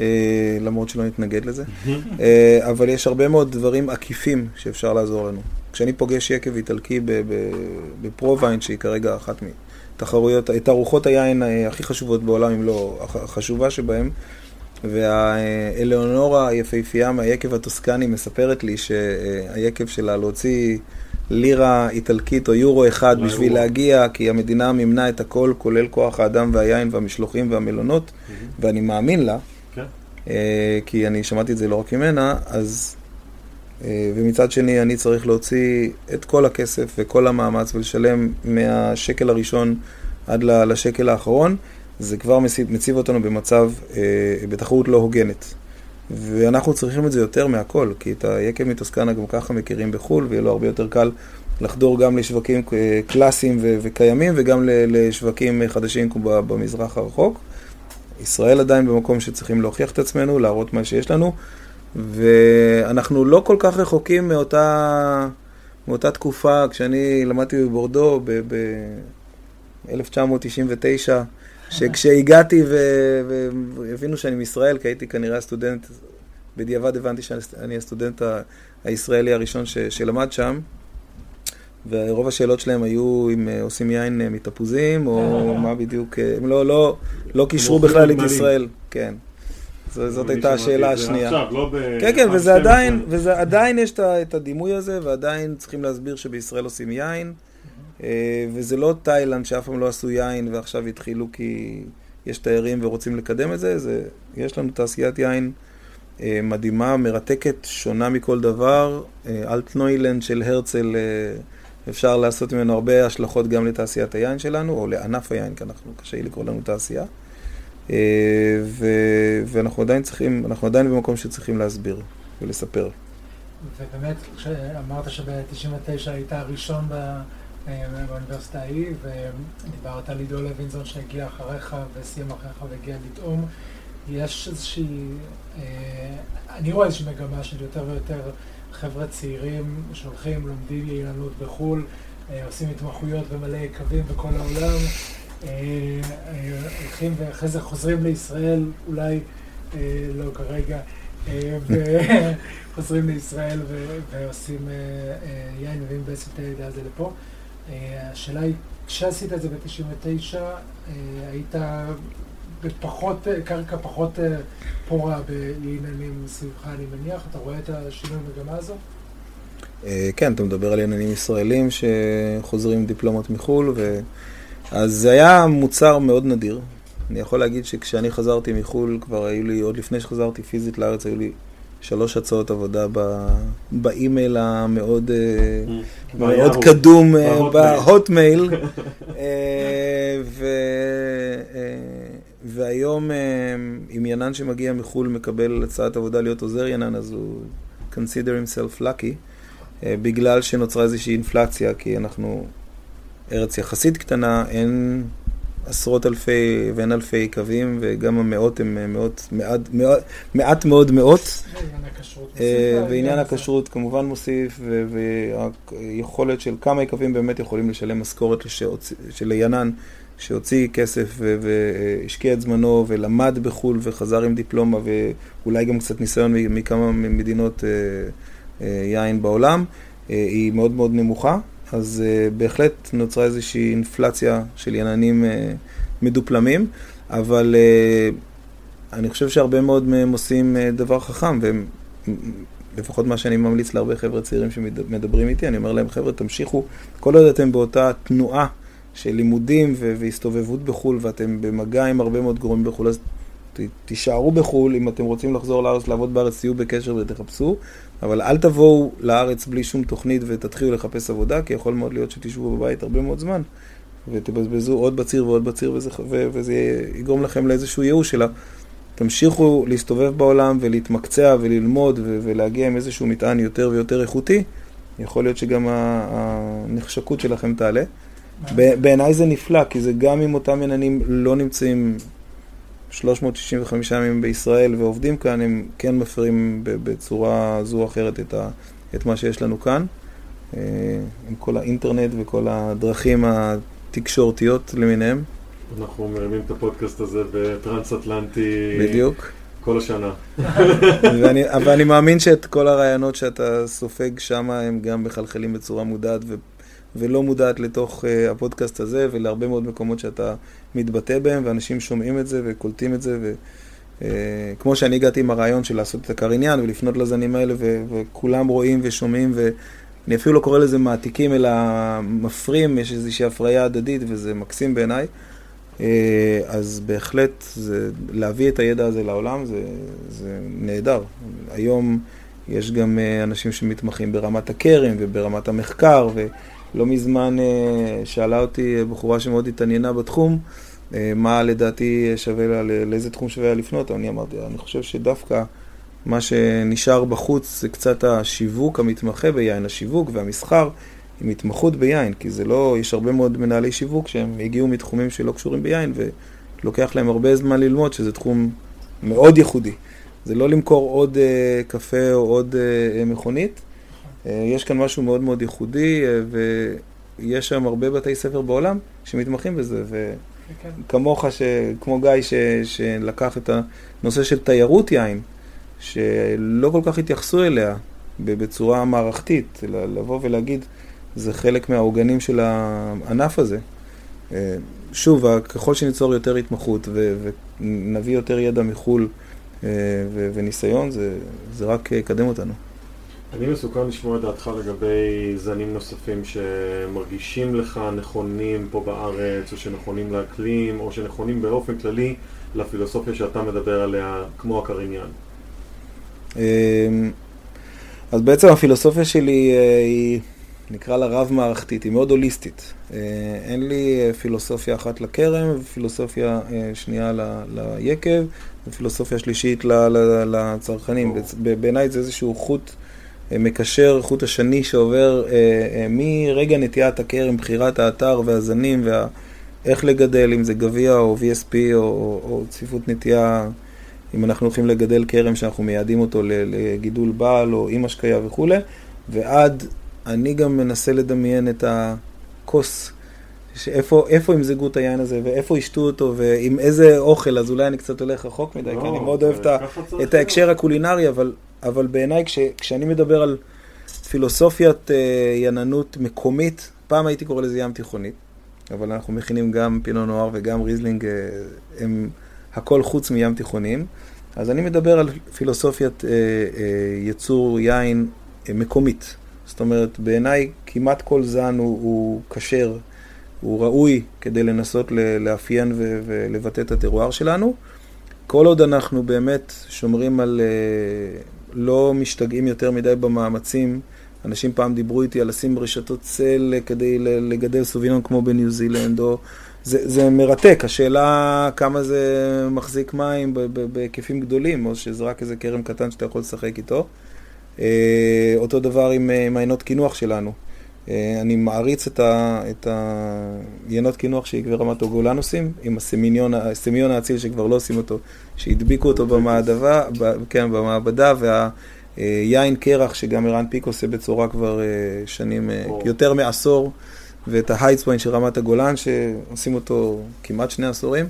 אה, למרות שלא נתנגד לזה, אה, אבל יש הרבה מאוד דברים עקיפים שאפשר לעזור לנו. כשאני פוגש יקב איטלקי בפרו-ויין, שהיא כרגע אחת מתחרויות, את ארוחות היין הכי חשובות בעולם, אם לא החשובה שבהן, והאלאונורה היפהפייה מהיקב הטוסקני מספרת לי שהיקב שלה להוציא לירה איטלקית או יורו אחד בשביל יורו. להגיע, כי המדינה מימנה את הכל, כולל כוח האדם והיין והמשלוחים והמלונות, mm-hmm. ואני מאמין לה, okay. כן. אה, כי אני שמעתי את זה לא רק ממנה, אז... אה, ומצד שני, אני צריך להוציא את כל הכסף וכל המאמץ ולשלם מהשקל הראשון עד לשקל האחרון. זה כבר מציב, אותנו במצב, אה, בתחרות לא הוגנת. ואנחנו צריכים את זה יותר מהכל, כי את היקב מטוסקנה גם ככה מכירים בחו"ל, ויהיה לו הרבה יותר קל לחדור גם לשווקים אה, קלאסיים וקיימים, וגם לשווקים חדשים במזרח הרחוק. ישראל עדיין במקום שצריכים להוכיח את עצמנו, להראות מה שיש לנו, ואנחנו לא כל כך רחוקים מאותה, מאותה תקופה, כשאני למדתי בבורדו ב-1999, שכשהגעתי והבינו שאני מישראל, כי הייתי כנראה הסטודנט, בדיעבד הבנתי שאני הסטודנט הישראלי הראשון ש, שלמד שם, ורוב השאלות שלהם היו אם אה, עושים יין אה, מתפוזים, או מה בדיוק, אה, הם לא, לא, לא קישרו בכלל את ישראל, כן. זאת הייתה השאלה השנייה. עכשיו, לא ב... כן, כן, וזה עדיין, וזה עדיין יש את הדימוי הזה, ועדיין צריכים להסביר שבישראל עושים יין. אה, וזה לא תאילנד שאף פעם לא עשו יין ועכשיו התחילו כי יש תיירים ורוצים לקדם את זה, זה יש לנו תעשיית יין אה, מדהימה, מרתקת, שונה מכל דבר. אה, אלטנוילנד של הרצל, אפשר לעשות ממנו הרבה השלכות גם לתעשיית היין שלנו, או לענף היין, כי אנחנו, קשה לי לקרוא לנו תעשייה. ואנחנו עדיין צריכים, אנחנו עדיין במקום שצריכים להסביר ולספר. ובאמת, כשאמרת שב-99 היית הראשון ב... באוניברסיטה ההיא, ודיברת על עידו לוינזון שהגיע אחריך וסיים אחריך והגיע לטעום. יש איזושהי, אה, אני רואה איזושהי מגמה של יותר ויותר חבר'ה צעירים שהולכים, לומדים יעילות בחו"ל, אה, עושים התמחויות ומלא יקבים בכל העולם, אה, הולכים ואחרי זה חוזרים לישראל, אולי לא כרגע, וחוזרים לישראל ועושים יין, מביאים בעצם את הידע הזה לפה. אה, השאלה היא, כשעשית את זה ב-99, אה, היית בפחות, קרקע פחות אה, פורה בעניינים סביבך, אני מניח? אתה רואה את השינוי במגמה הזו? כן, אתה מדבר על עניינים ישראלים שחוזרים דיפלומות מחו"ל, ו... אז זה היה מוצר מאוד נדיר. אני יכול להגיד שכשאני חזרתי מחו"ל, כבר היו לי, עוד לפני שחזרתי פיזית לארץ, היו לי שלוש הצעות עבודה באימייל המאוד אה, mm. מאוד קדום אה, בהוטמייל, אה, והיום אם ינן שמגיע מחו"ל מקבל הצעת עבודה להיות עוזר ינן, אז הוא consider himself lucky, בגלל שנוצרה איזושהי אינפלציה, כי אנחנו ארץ יחסית קטנה, אין עשרות אלפי ואין אלפי קווים, וגם המאות הם מאות, מעט, מעט, מעט מאוד מאות. ועניין הכשרות כמובן מוסיף, והיכולת של כמה יקבים באמת יכולים לשלם משכורת של ינן, שהוציא כסף והשקיע את זמנו ולמד בחו"ל וחזר עם דיפלומה ואולי גם קצת ניסיון מכמה מדינות יין בעולם, היא מאוד מאוד נמוכה. אז uh, בהחלט נוצרה איזושהי אינפלציה של יננים uh, מדופלמים, אבל uh, אני חושב שהרבה מאוד מהם עושים uh, דבר חכם, ולפחות מה שאני ממליץ להרבה חבר'ה צעירים שמדברים איתי, אני אומר להם, חבר'ה, תמשיכו, כל עוד אתם באותה תנועה של לימודים והסתובבות בחו"ל, ואתם במגע עם הרבה מאוד גורמים בחו"ל, אז תישארו בחו"ל, אם אתם רוצים לחזור לארץ, לעבוד בארץ, תהיו בקשר ותחפשו, אבל אל תבואו לארץ בלי שום תוכנית ותתחילו לחפש עבודה, כי יכול מאוד להיות שתשבו בבית הרבה מאוד זמן, ותבזבזו עוד בציר ועוד בציר, וזה, וזה יגרום לכם לאיזשהו ייאוש שלה. תמשיכו להסתובב בעולם ולהתמקצע וללמוד ולהגיע עם איזשהו מטען יותר ויותר איכותי, יכול להיות שגם הנחשקות שלכם תעלה. בעיניי זה נפלא, כי זה גם אם אותם עניינים לא נמצאים 365 ימים בישראל ועובדים כאן, הם כן מפרים בצורה זו או אחרת את, ה, את מה שיש לנו כאן, אה, עם כל האינטרנט וכל הדרכים התקשורתיות למיניהם. אנחנו מרימים את הפודקאסט הזה בטרנס-אטלנטי. בדיוק. כל השנה. ואני, אבל אני מאמין שאת כל הרעיונות שאתה סופג שם, הם גם מחלחלים בצורה מודעת ו, ולא מודעת לתוך uh, הפודקאסט הזה, ולהרבה מאוד מקומות שאתה מתבטא בהם, ואנשים שומעים את זה וקולטים את זה, וכמו uh, שאני הגעתי עם הרעיון של לעשות את הקריניין ולפנות לזנים האלה, ו- וכולם רואים ושומעים, ואני אפילו לא קורא לזה מעתיקים, אלא מפרים, יש איזושהי הפריה הדדית, וזה מקסים בעיניי. Uh, אז בהחלט, זה, להביא את הידע הזה לעולם זה, זה נהדר. היום יש גם uh, אנשים שמתמחים ברמת הכרם וברמת המחקר, ולא מזמן שאלה אותי בחורה שמאוד התעניינה בתחום, אה, מה לדעתי שווה לה, לאיזה תחום שווה לפנות, אני אמרתי, אני חושב שדווקא מה שנשאר בחוץ זה קצת השיווק המתמחה ביין, השיווק והמסחר עם התמחות ביין, כי זה לא, יש הרבה מאוד מנהלי שיווק שהם הגיעו מתחומים שלא קשורים ביין ולוקח להם הרבה זמן ללמוד שזה תחום מאוד ייחודי. זה לא למכור עוד uh, קפה או עוד uh, מכונית, uh, יש כאן משהו מאוד מאוד ייחודי uh, ויש שם הרבה בתי ספר בעולם שמתמחים בזה. ו... כן. כמוך, ש... כמו גיא, ש... שלקח את הנושא של תיירות יין, שלא כל כך התייחסו אליה בצורה מערכתית, אלא לבוא ולהגיד, זה חלק מהעוגנים של הענף הזה. אה, שוב, ככל שניצור יותר התמחות ו... ונביא יותר ידע מחו"ל אה, ו... וניסיון, זה, זה רק יקדם אותנו. אני מסוכן לשמוע את דעתך לגבי זנים נוספים שמרגישים לך נכונים פה בארץ, או שנכונים לאקלים, או שנכונים באופן כללי לפילוסופיה שאתה מדבר עליה, כמו הקריניאן. אמ, אז בעצם הפילוסופיה שלי אה, היא, נקרא לה רב-מערכתית, היא מאוד הוליסטית. אה, אין לי פילוסופיה אחת לכרם, ופילוסופיה אה, שנייה ליקב, ופילוסופיה שלישית לצרכנים. בעיניי זה איזשהו חוט... מקשר חוט השני שעובר אה, אה, מרגע נטיית הכרם, בחירת האתר והזנים ואיך לגדל, אם זה גביע או VSP או, או, או צפיפות נטייה, אם אנחנו הולכים לגדל כרם שאנחנו מייעדים אותו לגידול בעל או עם השקיה וכולי, ועד, אני גם מנסה לדמיין את הכוס. שאיפה, איפה ימזגו את היין הזה, ואיפה ישתו אותו, ועם איזה אוכל, אז אולי אני קצת הולך רחוק מדי, לא, כי אני מאוד אוהב את ההקשר הקולינרי, אבל אבל בעיניי כש, כשאני מדבר על פילוסופיית אה, יננות מקומית, פעם הייתי קורא לזה ים תיכונית, אבל אנחנו מכינים גם פינו נואר וגם ריזלינג, אה, הם הכל חוץ מים תיכוניים. אז אני מדבר על פילוסופיית אה, אה, ייצור יין אה, מקומית. זאת אומרת, בעיניי כמעט כל זן הוא כשר, הוא ראוי כדי לנסות לאפיין ולבטא את הטרואר שלנו. כל עוד אנחנו באמת שומרים על אה, לא משתגעים יותר מדי במאמצים. אנשים פעם דיברו איתי על לשים רשתות צל כדי לגדל סובינון כמו בניו זילנד, או זה, זה מרתק, השאלה כמה זה מחזיק מים בהיקפים גדולים, או שזה רק איזה כרם קטן שאתה יכול לשחק איתו. אה, אותו דבר עם מעיינות קינוח שלנו. אה, אני מעריץ את, ה, את קינוח שעקבי רמת הגולן עושים, עם הסמיון, הסמיון האציל שכבר לא עושים אותו, שהדביקו אותו במעדבה, ב, כן, במעבדה, והיין קרח שגם ערן פיק עושה בצורה כבר אה, שנים. יותר מעשור. ואת ההייטסוויין של רמת הגולן, שעושים אותו כמעט שני עשורים.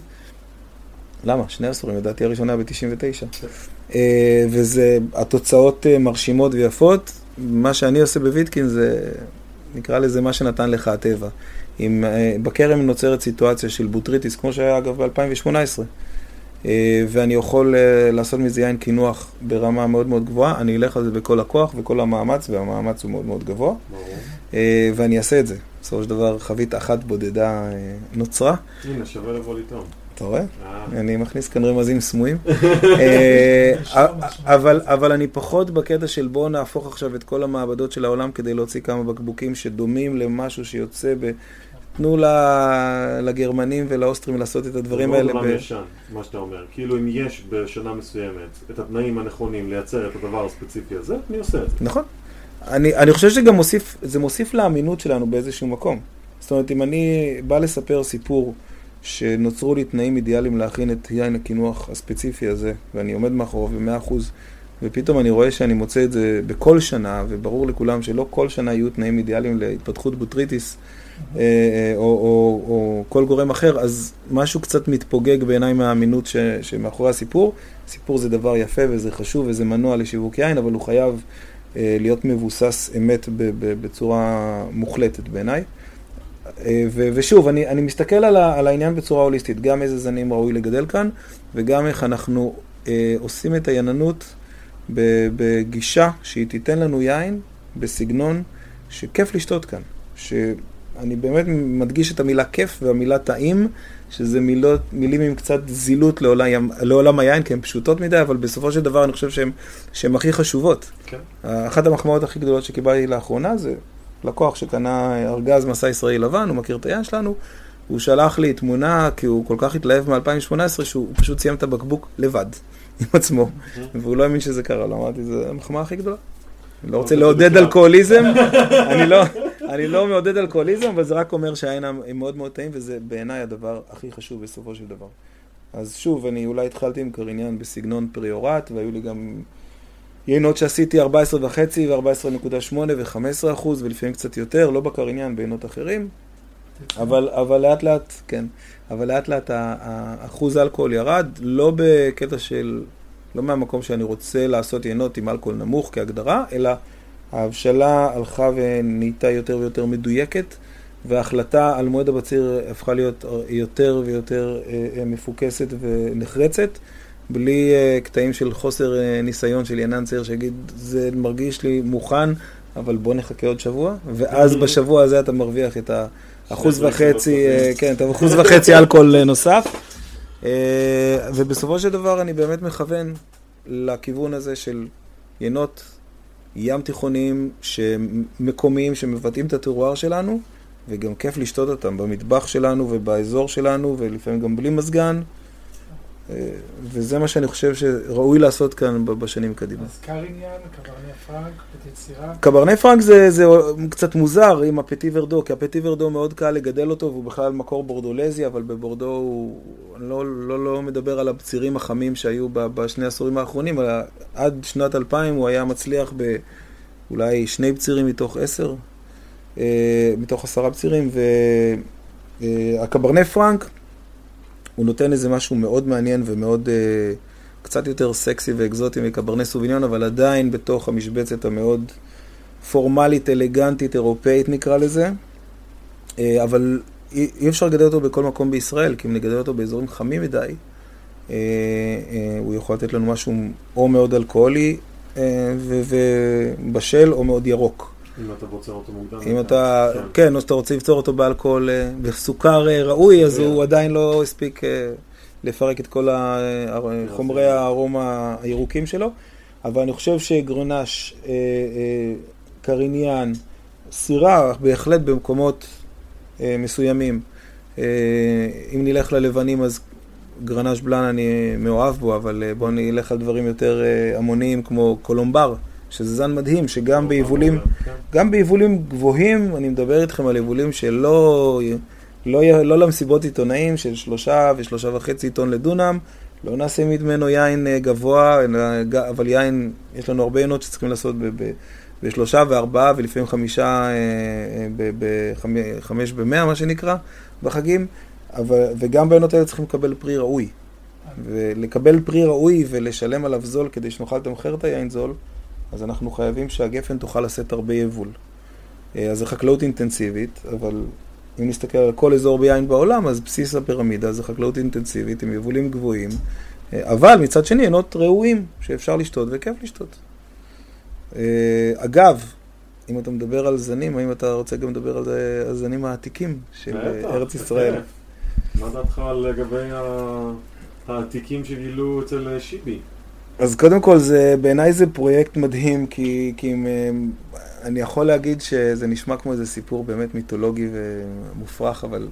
למה? שני עשורים, לדעתי הראשונה ב-99. אה, וזה, התוצאות אה, מרשימות ויפות. מה שאני עושה בוויטקין זה, נקרא לזה מה שנתן לך הטבע. אם אה, בכרם נוצרת סיטואציה של בוטריטיס, כמו שהיה אגב ב-2018, ואני יכול לעשות מזה יין קינוח ברמה מאוד מאוד גבוהה, אני אלך על זה בכל הכוח וכל המאמץ, והמאמץ הוא מאוד מאוד גבוה, ואני אעשה את זה. בסופו של דבר חבית אחת בודדה אה, נוצרה. הנה, שווה לבוא לטעום. אתה רואה? אה. אני מכניס כאן רמזים סמויים. אה, אבל אני פחות בקטע של בואו נהפוך עכשיו את כל המעבדות של העולם כדי להוציא כמה בקבוקים שדומים למשהו שיוצא ב... תנו לגרמנים ולאוסטרים לעשות את הדברים האלה. זה מאוד עולם ישן, מה שאתה אומר. כאילו אם יש בשנה מסוימת את התנאים הנכונים לייצר את הדבר הספציפי הזה, אני עושה את זה. נכון. אני, אני חושב שגם מוסיף, זה מוסיף לאמינות שלנו באיזשהו מקום. זאת אומרת, אם אני בא לספר סיפור שנוצרו לי תנאים אידיאליים להכין את יין הקינוח הספציפי הזה, ואני עומד מאחוריו במאה אחוז, ופתאום אני רואה שאני מוציא את זה בכל שנה, וברור לכולם שלא כל שנה יהיו תנאים אידיאליים להתפתחות בוטריטיס, אה, אה, או, או, או כל גורם אחר, אז משהו קצת מתפוגג בעיניי מהאמינות ש, שמאחורי הסיפור. סיפור זה דבר יפה וזה חשוב וזה מנוע לשיווק יין, אבל הוא חייב אה, להיות מבוסס אמת בצורה מוחלטת בעיניי. אה, ושוב, אני, אני מסתכל על, ה, על העניין בצורה הוליסטית, גם איזה זנים ראוי לגדל כאן, וגם איך אנחנו אה, עושים את העייננות בגישה שהיא תיתן לנו יין בסגנון שכיף לשתות כאן. שאני באמת מדגיש את המילה כיף והמילה טעים, שזה מילות, מילים עם קצת זילות לעולם, לעולם היין, כי הן פשוטות מדי, אבל בסופו של דבר אני חושב שהן הכי חשובות. כן. אחת המחמאות הכי גדולות שקיבלתי לאחרונה זה לקוח שקנה ארגז מסע ישראלי לבן, הוא מכיר את היין שלנו, הוא שלח לי תמונה, כי הוא כל כך התלהב מ-2018, שהוא פשוט סיים את הבקבוק לבד, עם עצמו, והוא לא האמין שזה קרה לו, אמרתי, זו המחמאה הכי גדולה. אני לא רוצה לעודד אלכוהוליזם, אני לא... אני לא מעודד אלכוהוליזם, אבל זה רק אומר שהעין הם מאוד מאוד טעים, וזה בעיניי הדבר הכי חשוב בסופו של דבר. אז שוב, אני אולי התחלתי עם קריניאן בסגנון פריורט, והיו לי גם יינות שעשיתי 14.5 ו-14.8 ו-15 אחוז, ולפעמים קצת יותר, לא בקריניאן, ביינות אחרים. אבל, אבל לאט לאט, כן, אבל לאט לאט האחוז האלכוהול ירד, לא בקטע של, לא מהמקום שאני רוצה לעשות יינות עם אלכוהול נמוך כהגדרה, אלא ההבשלה הלכה ונהייתה יותר ויותר מדויקת, וההחלטה על מועד הבציר הפכה להיות יותר ויותר אה, אה, מפוקסת ונחרצת, בלי אה, קטעים של חוסר ניסיון של ינן צעיר שיגיד, זה מרגיש לי מוכן, אבל בוא נחכה עוד שבוע, ואז בשבוע הזה אתה מרוויח את האחוז וחצי, כן, את האחוז וחצי אלכוהול נוסף. ובסופו של דבר אני באמת מכוון לכיוון הזה של ינות ים תיכוניים מקומיים שמבטאים את הטרואר שלנו, וגם כיף לשתות אותם במטבח שלנו ובאזור שלנו, ולפעמים גם בלי מזגן. אה, וזה מה שאני חושב שראוי לעשות כאן בשנים קדימה. אז קריניאן, קברני פרנק, פטי צירה? קברני פרנק זה, זה קצת מוזר עם הפטי ורדו, כי הפטי ורדו מאוד קל לגדל אותו, והוא בכלל מקור בורדולזי, אבל בבורדו הוא... אני לא, לא, לא מדבר על הצירים החמים שהיו בשני העשורים האחרונים, אלא עד שנת 2000 הוא היה מצליח באולי שני בצירים מתוך עשר, אה, מתוך עשרה בצירים, והקברני פרנק הוא נותן איזה משהו מאוד מעניין ומאוד, uh, קצת יותר סקסי ואקזוטי מקברני סוביניון, אבל עדיין בתוך המשבצת המאוד פורמלית, אלגנטית, אירופאית נקרא לזה. Uh, אבל אי, אי אפשר לגדל אותו בכל מקום בישראל, כי אם נגדל אותו באזורים חמים מדי, uh, uh, הוא יכול לתת לנו משהו או מאוד אלכוהולי uh, ובשל או מאוד ירוק. אם אתה רוצה אותו מוקדם. אם אתה, כן, כן או שאתה רוצה לפתור אותו באלכוהול, אה, בסוכר אה, ראוי, אז הוא עדיין לא הספיק אה, לפרק את כל חומרי הארומה הירוקים שלו. אבל אני חושב שגרונש, קריניאן, סירה, בהחלט במקומות מסוימים, אם נלך ללבנים, אז גרנז' בלאן אני מאוהב בו, אבל בואו נלך על דברים יותר המוניים כמו קולומבר, שזה זן מדהים, שגם ביבולים. גם ביבולים גבוהים, אני מדבר איתכם על יבולים שלא... לא, לא למסיבות עיתונאים של שלושה ושלושה וחצי טון לדונם, לא נעשה ממנו יין אה, גבוה, אבל יין, יש לנו הרבה עינות שצריכים לעשות ב, ב, בשלושה וארבעה ולפעמים חמישה, אה, אה, בחמש במאה מה שנקרא, בחגים, אבל, וגם בעינות האלה צריכים לקבל פרי ראוי. ולקבל פרי ראוי ולשלם עליו זול כדי שנוכל לתמחר את היין זול, אז אנחנו חייבים שהגפן תוכל לשאת הרבה יבול. אז זו חקלאות אינטנסיבית, אבל אם נסתכל על כל אזור ביין בעולם, אז בסיס הפירמידה זה חקלאות אינטנסיבית עם יבולים גבוהים, אה, אבל מצד שני עינות ראויים שאפשר לשתות וכיף לשתות. אה, אגב, אם אתה מדבר על זנים, האם אתה רוצה גם לדבר על הזנים העתיקים של ארץ ישראל? מה דעתך לגבי העתיקים שגילו אצל שיבי? אז קודם כל, זה, בעיניי זה פרויקט מדהים, כי, כי אני יכול להגיד שזה נשמע כמו איזה סיפור באמת מיתולוגי ומופרך, אבל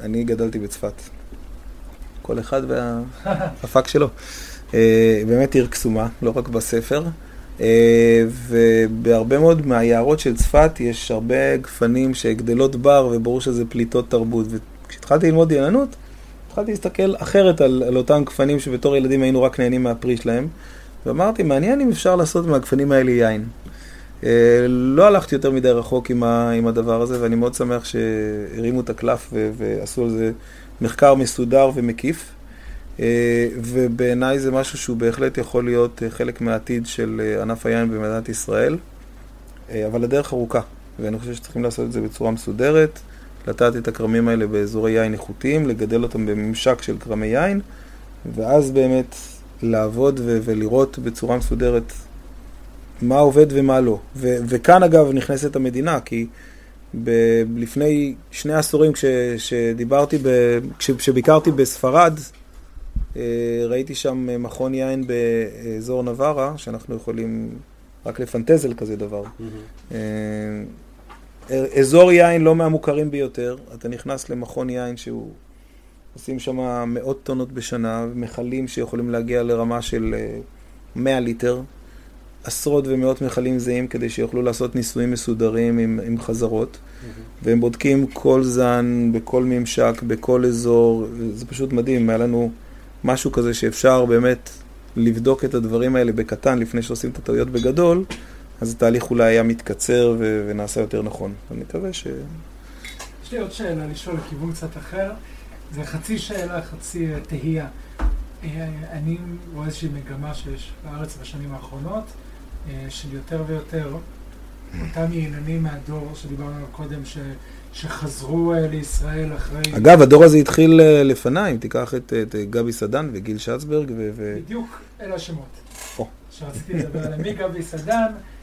אני גדלתי בצפת. כל אחד והפאק שלו. אה, באמת עיר קסומה, לא רק בספר. אה, ובהרבה מאוד מהיערות של צפת יש הרבה גפנים שגדלות בר, וברור שזה פליטות תרבות. וכשהתחלתי ללמוד ילנות, התחלתי להסתכל אחרת על, על אותם גפנים שבתור ילדים היינו רק נהנים מהפרי שלהם, ואמרתי, מעניין אם אפשר לעשות מהגפנים האלה יין. אה, לא הלכתי יותר מדי רחוק עם, ה, עם הדבר הזה, ואני מאוד שמח שהרימו את הקלף ו, ועשו על זה מחקר מסודר ומקיף. אה, ובעיניי זה משהו שהוא בהחלט יכול להיות אה, חלק מהעתיד של ענף היין במדינת ישראל, אבל הדרך ארוכה, ואני חושב שצריכים לעשות את זה בצורה מסודרת, לטעת את הכרמים האלה באזורי יין איכותיים, לגדל אותם בממשק של כרמי יין, ואז באמת לעבוד ו- ולראות בצורה מסודרת מה עובד ומה לא. ו- וכאן אגב נכנסת המדינה, כי ב- לפני שני עשורים כש- שדיברתי, ב- כש- כשביקרתי בספרד, אה, ראיתי שם מכון יין באזור נווארה, שאנחנו יכולים רק לפנטז על כזה דבר. Mm-hmm. אזור יין לא מהמוכרים ביותר, אתה נכנס למכון יין שהוא, עושים שם מאות טונות בשנה, מכלים שיכולים להגיע לרמה של 100 ליטר, עשרות ומאות מכלים זהים כדי שיוכלו לעשות ניסויים מסודרים עם, עם חזרות, mm-hmm. והם בודקים כל זן, בכל ממשק, בכל אזור, זה פשוט מדהים, היה לנו משהו כזה שאפשר באמת לבדוק את הדברים האלה בקטן לפני שעושים את הטעויות בגדול, אז התהליך אולי היה מתקצר ו- ונעשה יותר נכון. אני מקווה ש... יש לי עוד שאלה לשאול לכיוון קצת אחר. זה חצי שאלה, חצי תהייה. אה, אני רואה איזושהי מגמה שיש בארץ בשנים האחרונות, אה, של יותר ויותר אותם יעננים מהדור שדיברנו עליו קודם, ש, שחזרו אה, לישראל אחרי... אגב, הדור הזה התחיל לפניי, אם תיקח את, את גבי סדן וגיל שצברג ו... בדיוק, אלה השמות. שרציתי לדבר עליהם, מגבי סדן אה,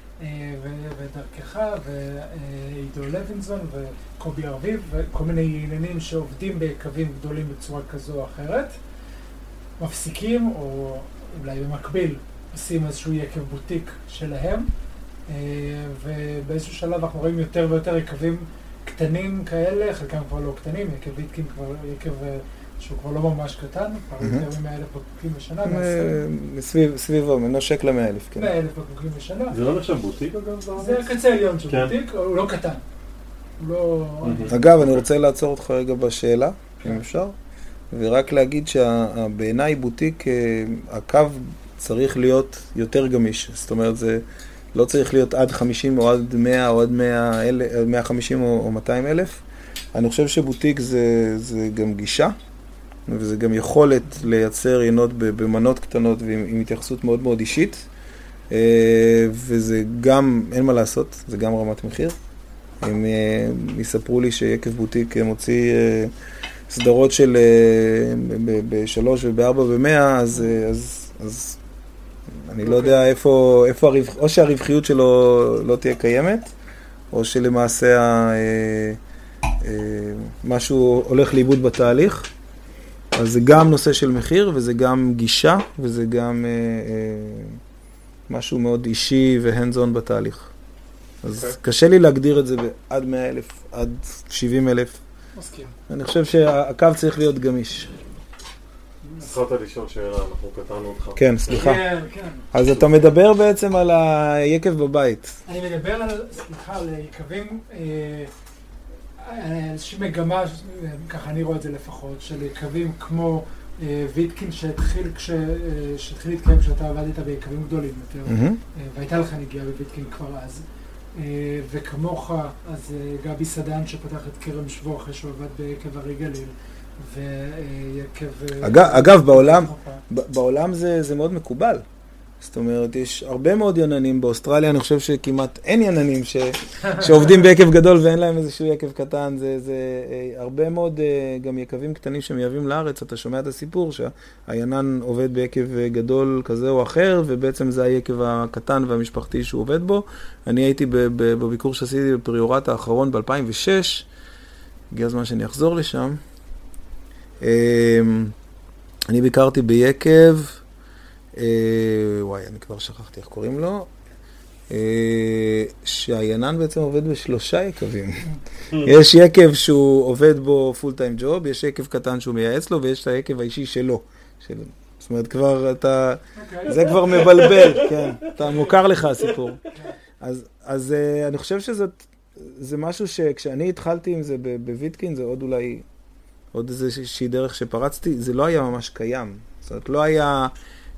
ודרכך, ועידו לוינסון, וקובי ארביב, וכל מיני עניינים שעובדים בקווים גדולים בצורה כזו או אחרת, מפסיקים, או אולי במקביל, עושים איזשהו יקב בוטיק שלהם, אה, ובאיזשהו שלב אנחנו רואים יותר ויותר יקבים קטנים כאלה, חלקם כבר לא קטנים, יקב ויטקין כבר יקב... שהוא כבר לא ממש קטן, כבר יותר מ-100 אלף בקבוקים בשנה. סביבו, נושק ל-100 אלף, כן. 100 אלף בקבוקים בשנה. זה לא נחשב בוטיק אגב? זה הקצה העליון של כן. בוטיק, הוא לא קטן. לא... אגב, אני רוצה לעצור אותך רגע בשאלה, אם אפשר, ורק להגיד שבעיניי בוטיק, אה, הקו צריך להיות יותר גמיש. זאת אומרת, זה לא צריך להיות עד 50 או עד 100 או עד 150 או 200 אלף. אני חושב שבוטיק זה, זה גם גישה. וזה גם יכולת לייצר יינות במנות קטנות ועם התייחסות מאוד מאוד אישית. אה, וזה גם, אין מה לעשות, זה גם רמת מחיר. הם אה, יספרו לי שיקב בוטיק מוציא אה, סדרות של בשלוש ובארבע במאה, אז, אז, אז אני לא יודע איפה, איפה הרווח, או שהרווחיות שלו לא תהיה קיימת, או שלמעשה משהו הולך לאיבוד בתהליך. אז זה גם נושא של מחיר, וזה גם גישה, וזה גם אה, אה, משהו מאוד אישי והנדס און בתהליך. אז okay. אוקיי. קשה לי להגדיר את זה בעד 100 אלף, עד 70 אלף. מסכים. אני חושב שהקו צריך להיות גמיש. התחלת לשאול שאלה, אנחנו קטענו אותך. כן, סליחה. כן, כן. אז אתה מדבר בעצם על היקב בבית. אני מדבר על, סליחה, על יקבים, אה, איזושהי מגמה, ככה אני רואה את זה לפחות, של יקבים כמו אה, ויטקין שהתחיל אה, שהתחיל להתקיים כשאתה עבדת ביקבים גדולים יותר. אה, והייתה לך נגיעה בוויטקין כבר אז. וכמוך, אז גבי סדן שפתח את כרם שבו אחרי שהוא עבד ביקב הרי גליל, ויקב... אגב- אגב, בעולם- בעולם זה, זה מאוד מקובל. זאת אומרת, יש הרבה מאוד יננים. באוסטרליה אני חושב שכמעט אין יננים ש, שעובדים ביקב גדול ואין להם איזשהו יקב קטן. זה, זה אה, הרבה מאוד אה, גם יקבים קטנים שמייבאים לארץ. אתה שומע את הסיפור שהיינן עובד ביקב גדול כזה או אחר, ובעצם זה היקב הקטן והמשפחתי שהוא עובד בו. אני הייתי בביקור שעשיתי בפריורט האחרון ב-2006. הגיע הזמן שאני אחזור לשם. אה, אני ביקרתי ביקב, וואי, אני כבר שכחתי איך קוראים לו, אה, שהיינן בעצם עובד בשלושה יקבים. יש יקב שהוא עובד בו פול טיים ג'וב, יש יקב קטן שהוא מייעץ לו, ויש את היקב האישי שלו. של... זאת אומרת, כבר אתה... אוקיי. זה כבר מבלבל, כן. אתה מוכר לך הסיפור. אז, אז uh, אני חושב שזה זה משהו שכשאני התחלתי עם זה בוויטקין, זה עוד אולי, עוד איזושהי דרך שפרצתי, זה לא היה ממש קיים. זאת אומרת, לא היה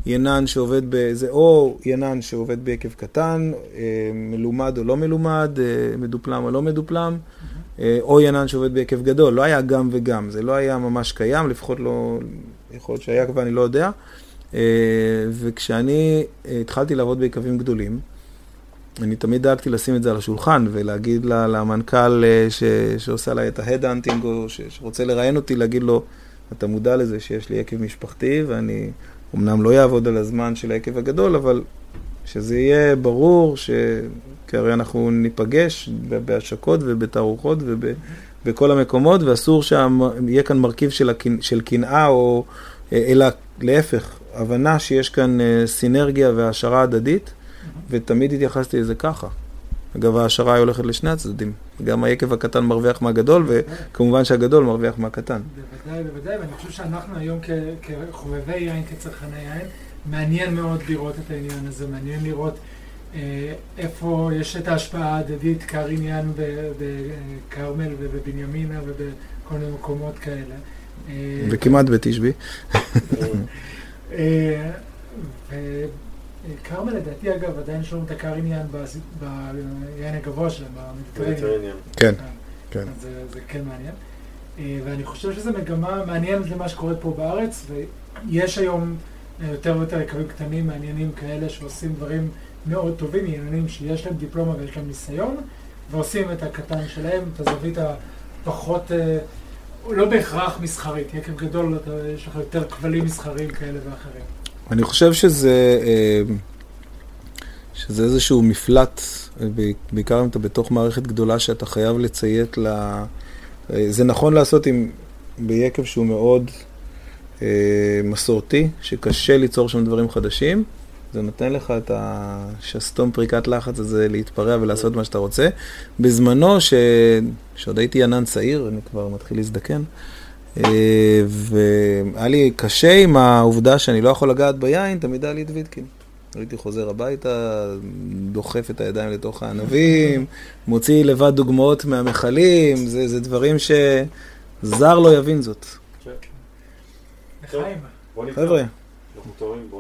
ינן שעובד ב... זה או ינן שעובד ביקב קטן, אה, מלומד או לא מלומד, אה, מדופלם או לא מדופלם, אה, או יינן שעובד בהיקף גדול. לא היה גם וגם, זה לא היה ממש קיים, לפחות לא... יכול להיות שהיה ואני לא יודע. וכשאני התחלתי לעבוד ביקבים גדולים, אני תמיד דאגתי לשים את זה על השולחן ולהגיד ל- למנכ"ל ש, שעושה עליי את ה head hunting או ש, שרוצה לראיין אותי, להגיד לו, אתה מודע לזה שיש לי יקב משפחתי ואני אמנם לא אעבוד על הזמן של היקב הגדול, אבל שזה יהיה ברור ש... כי הרי אנחנו ניפגש בהשקות ובתערוכות ובכל המקומות, ואסור שיהיה כאן מרכיב של. של קנאה, או... אלא להפך, הבנה שיש כאן אה, סינרגיה והעשרה הדדית, ותמיד התייחסתי לזה ככה. אגב, היא הולכת לשני הצדדים. גם היקב הקטן מרוויח מהגדול, וכמובן שהגדול מרוויח מהקטן. בוודאי, בוודאי, ואני חושב שאנחנו היום כ- כחובבי יין, כצרכני יין, מעניין מאוד לראות את העניין הזה, מעניין לראות אה, איפה יש את ההשפעה ההדדית, קר עניין בכרמל ובבנימינה ובכל מיני מקומות כאלה. אה, וכמעט בתשבי. אה, וכרמל לדעתי אגב עדיין לנו את הקר עניין בס- ביין הגבוה שלהם, במדיטרניה. מדiterranean. כן, כן. אז זה, זה כן מעניין. אה, ואני חושב שזו מגמה מעניינת למה שקורה פה בארץ, ויש היום אה, יותר ויותר יקבים קטנים מעניינים כאלה שעושים דברים מאוד טובים, עניינים שיש להם דיפלומה ויש להם ניסיון, ועושים את הקטן שלהם, את הזווית הפחות, אה, לא בהכרח מסחרית, יקב גדול, יש לך יותר כבלים מסחריים כאלה ואחרים. אני חושב שזה, אה, שזה איזשהו מפלט, אה, בעיקר אם אתה בתוך מערכת גדולה שאתה חייב לציית ל... אה, זה נכון לעשות עם, ביקב שהוא מאוד מסורתי, שקשה ליצור שם דברים חדשים. זה נותן לך את השסתום פריקת לחץ הזה להתפרע ולעשות מה שאתה רוצה. בזמנו, ש... שעוד הייתי ענן צעיר, אני כבר מתחיל להזדקן, והיה לי קשה עם העובדה שאני לא יכול לגעת ביין, תמיד היה לי את ויטקין. הייתי חוזר הביתה, דוחף את הידיים לתוך הענבים, מוציא לבד דוגמאות מהמכלים, זה, זה דברים שזר לא יבין זאת. חבר'ה,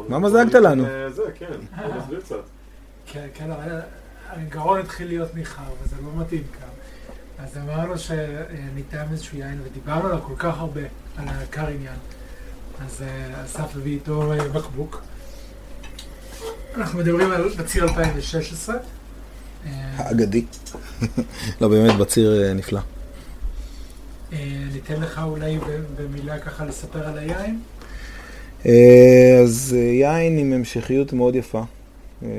מה מזגת ניתן, לנו? אה, זה, כן, בוא נסביר קצת. כן, כן, אבל הגרון התחיל להיות ניחר, וזה לא מתאים כאן. אז אמרנו שניתן איזשהו יין, ודיברנו עליו כל כך הרבה, על הקר עניין. אז אה, אסף הביא איתו אה, בקבוק. אנחנו מדברים על בציר 2016. אה, האגדי. לא, באמת, בציר נפלא. ניתן לך אולי במילה ככה לספר על היין. אז יין עם המשכיות מאוד יפה. אה,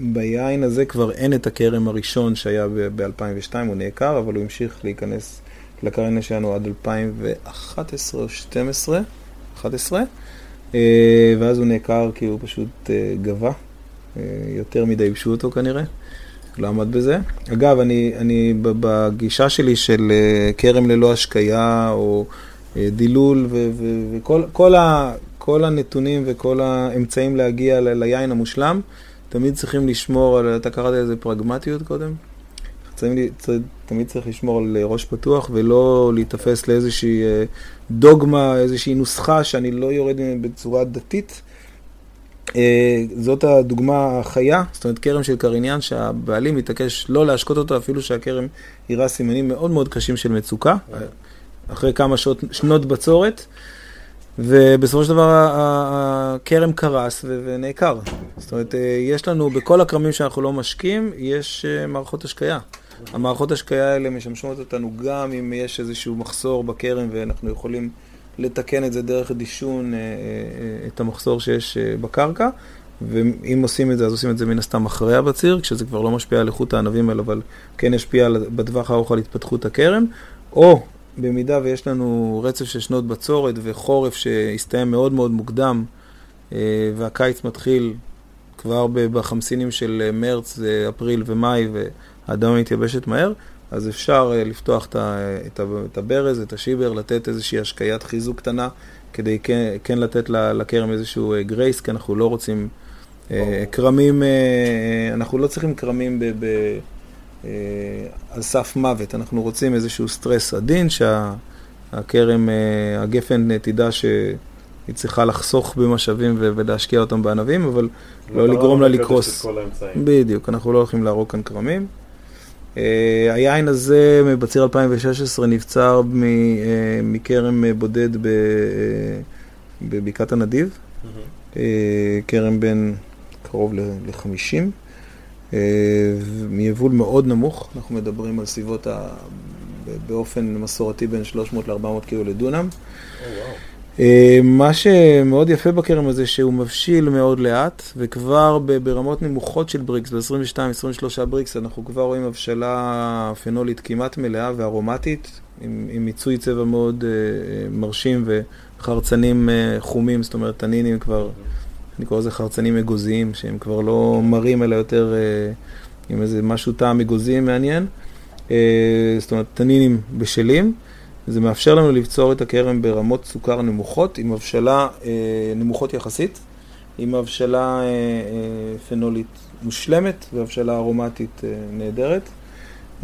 וביין הזה כבר אין את הכרם הראשון שהיה ב-2002, הוא נעקר, אבל הוא המשיך להיכנס לקרן שלנו עד 2011 או 2012, 11, אה, ואז הוא נעקר כי הוא פשוט אה, גבה, יותר מדי ייבשו אותו כנראה, לא עמד בזה. אגב, אני, אני בגישה שלי של כרם ללא השקיה, או דילול, ו, ו, וכל כל ה, כל הנתונים וכל האמצעים להגיע ל, ליין המושלם, תמיד צריכים לשמור על, אתה קראת לזה פרגמטיות קודם? תמיד, תמיד צריך לשמור על ראש פתוח ולא להיתפס לאיזושהי אה, דוגמה, איזושהי נוסחה שאני לא יורד ממנה בצורה דתית. אה, זאת הדוגמה החיה, זאת אומרת כרם של קריניאן שהבעלים מתעקש לא להשקות אותו אפילו שהכרם הראה סימנים מאוד מאוד קשים של מצוקה, אחרי כמה שעות, שנות בצורת. ובסופו של דבר הכרם קרס ונעקר. זאת אומרת, אה, יש לנו, בכל הכרמים שאנחנו לא משקים, יש מערכות השקיה. המערכות השקיה האלה משמשות אותנו גם אם יש איזשהו מחסור בכרם ואנחנו יכולים לתקן את זה דרך דישון, אה, אה, אה, את המחסור שיש בקרקע. ואם עושים את זה, אז עושים את זה מן הסתם אחרי הבציר, כשזה כבר לא משפיע על איכות הענבים האלה, אבל כן ישפיע בטווח הארוך על התפתחות הכרם. או במידה ויש לנו רצף של שנות בצורת וחורף שהסתיים מאוד מאוד מוקדם, והקיץ מתחיל כבר בחמסינים של מרץ, אפריל ומאי, האדמה מתייבשת מהר, אז אפשר לפתוח את, הברז, את השיבר, לתת איזושהי השקיית חיזוק קטנה, כדי כן, כן לתת לכרם איזשהו גרייס, כי אנחנו לא רוצים כרמים, אנחנו לא צריכים כרמים ב, ב, על סף מוות, אנחנו רוצים איזשהו סטרס עדין, שהכרם, uh, הגפן uh, תדע שהיא צריכה לחסוך במשאבים ולהשקיע אותם בענבים, אבל לא לגרום לה לקרוס. בדיוק, אנחנו לא הולכים להרוג כאן כרמים. היין הזה בציר 2016 נבצר מכרם בודד בבקעת הנדיב, כרם בין קרוב ל-50, uh, מיבול מאוד נמוך, אנחנו מדברים על סביבות, ה, באופן מסורתי בין 300 ל-400 קילו לדונם. Oh, wow. אה, מה שמאוד יפה בכרם הזה, שהוא מבשיל מאוד לאט, וכבר ברמות נמוכות של בריקס, ב-22-23 בריקס, אנחנו כבר רואים הבשלה פנולית כמעט מלאה וארומטית, עם, עם מיצוי צבע מאוד uh, מרשים וחרצנים uh, חומים, זאת אומרת, תנינים כבר, אני קורא לזה חרצנים אגוזיים, שהם כבר לא מרים, אלא יותר uh, עם איזה משהו טעם אגוזי מעניין. Uh, זאת אומרת, תנינים בשלים. זה מאפשר לנו לבצור את הכרם ברמות סוכר נמוכות, עם הבשלה אה, נמוכות יחסית, עם הבשלה אה, אה, פנולית מושלמת והבשלה ארומטית אה, נהדרת.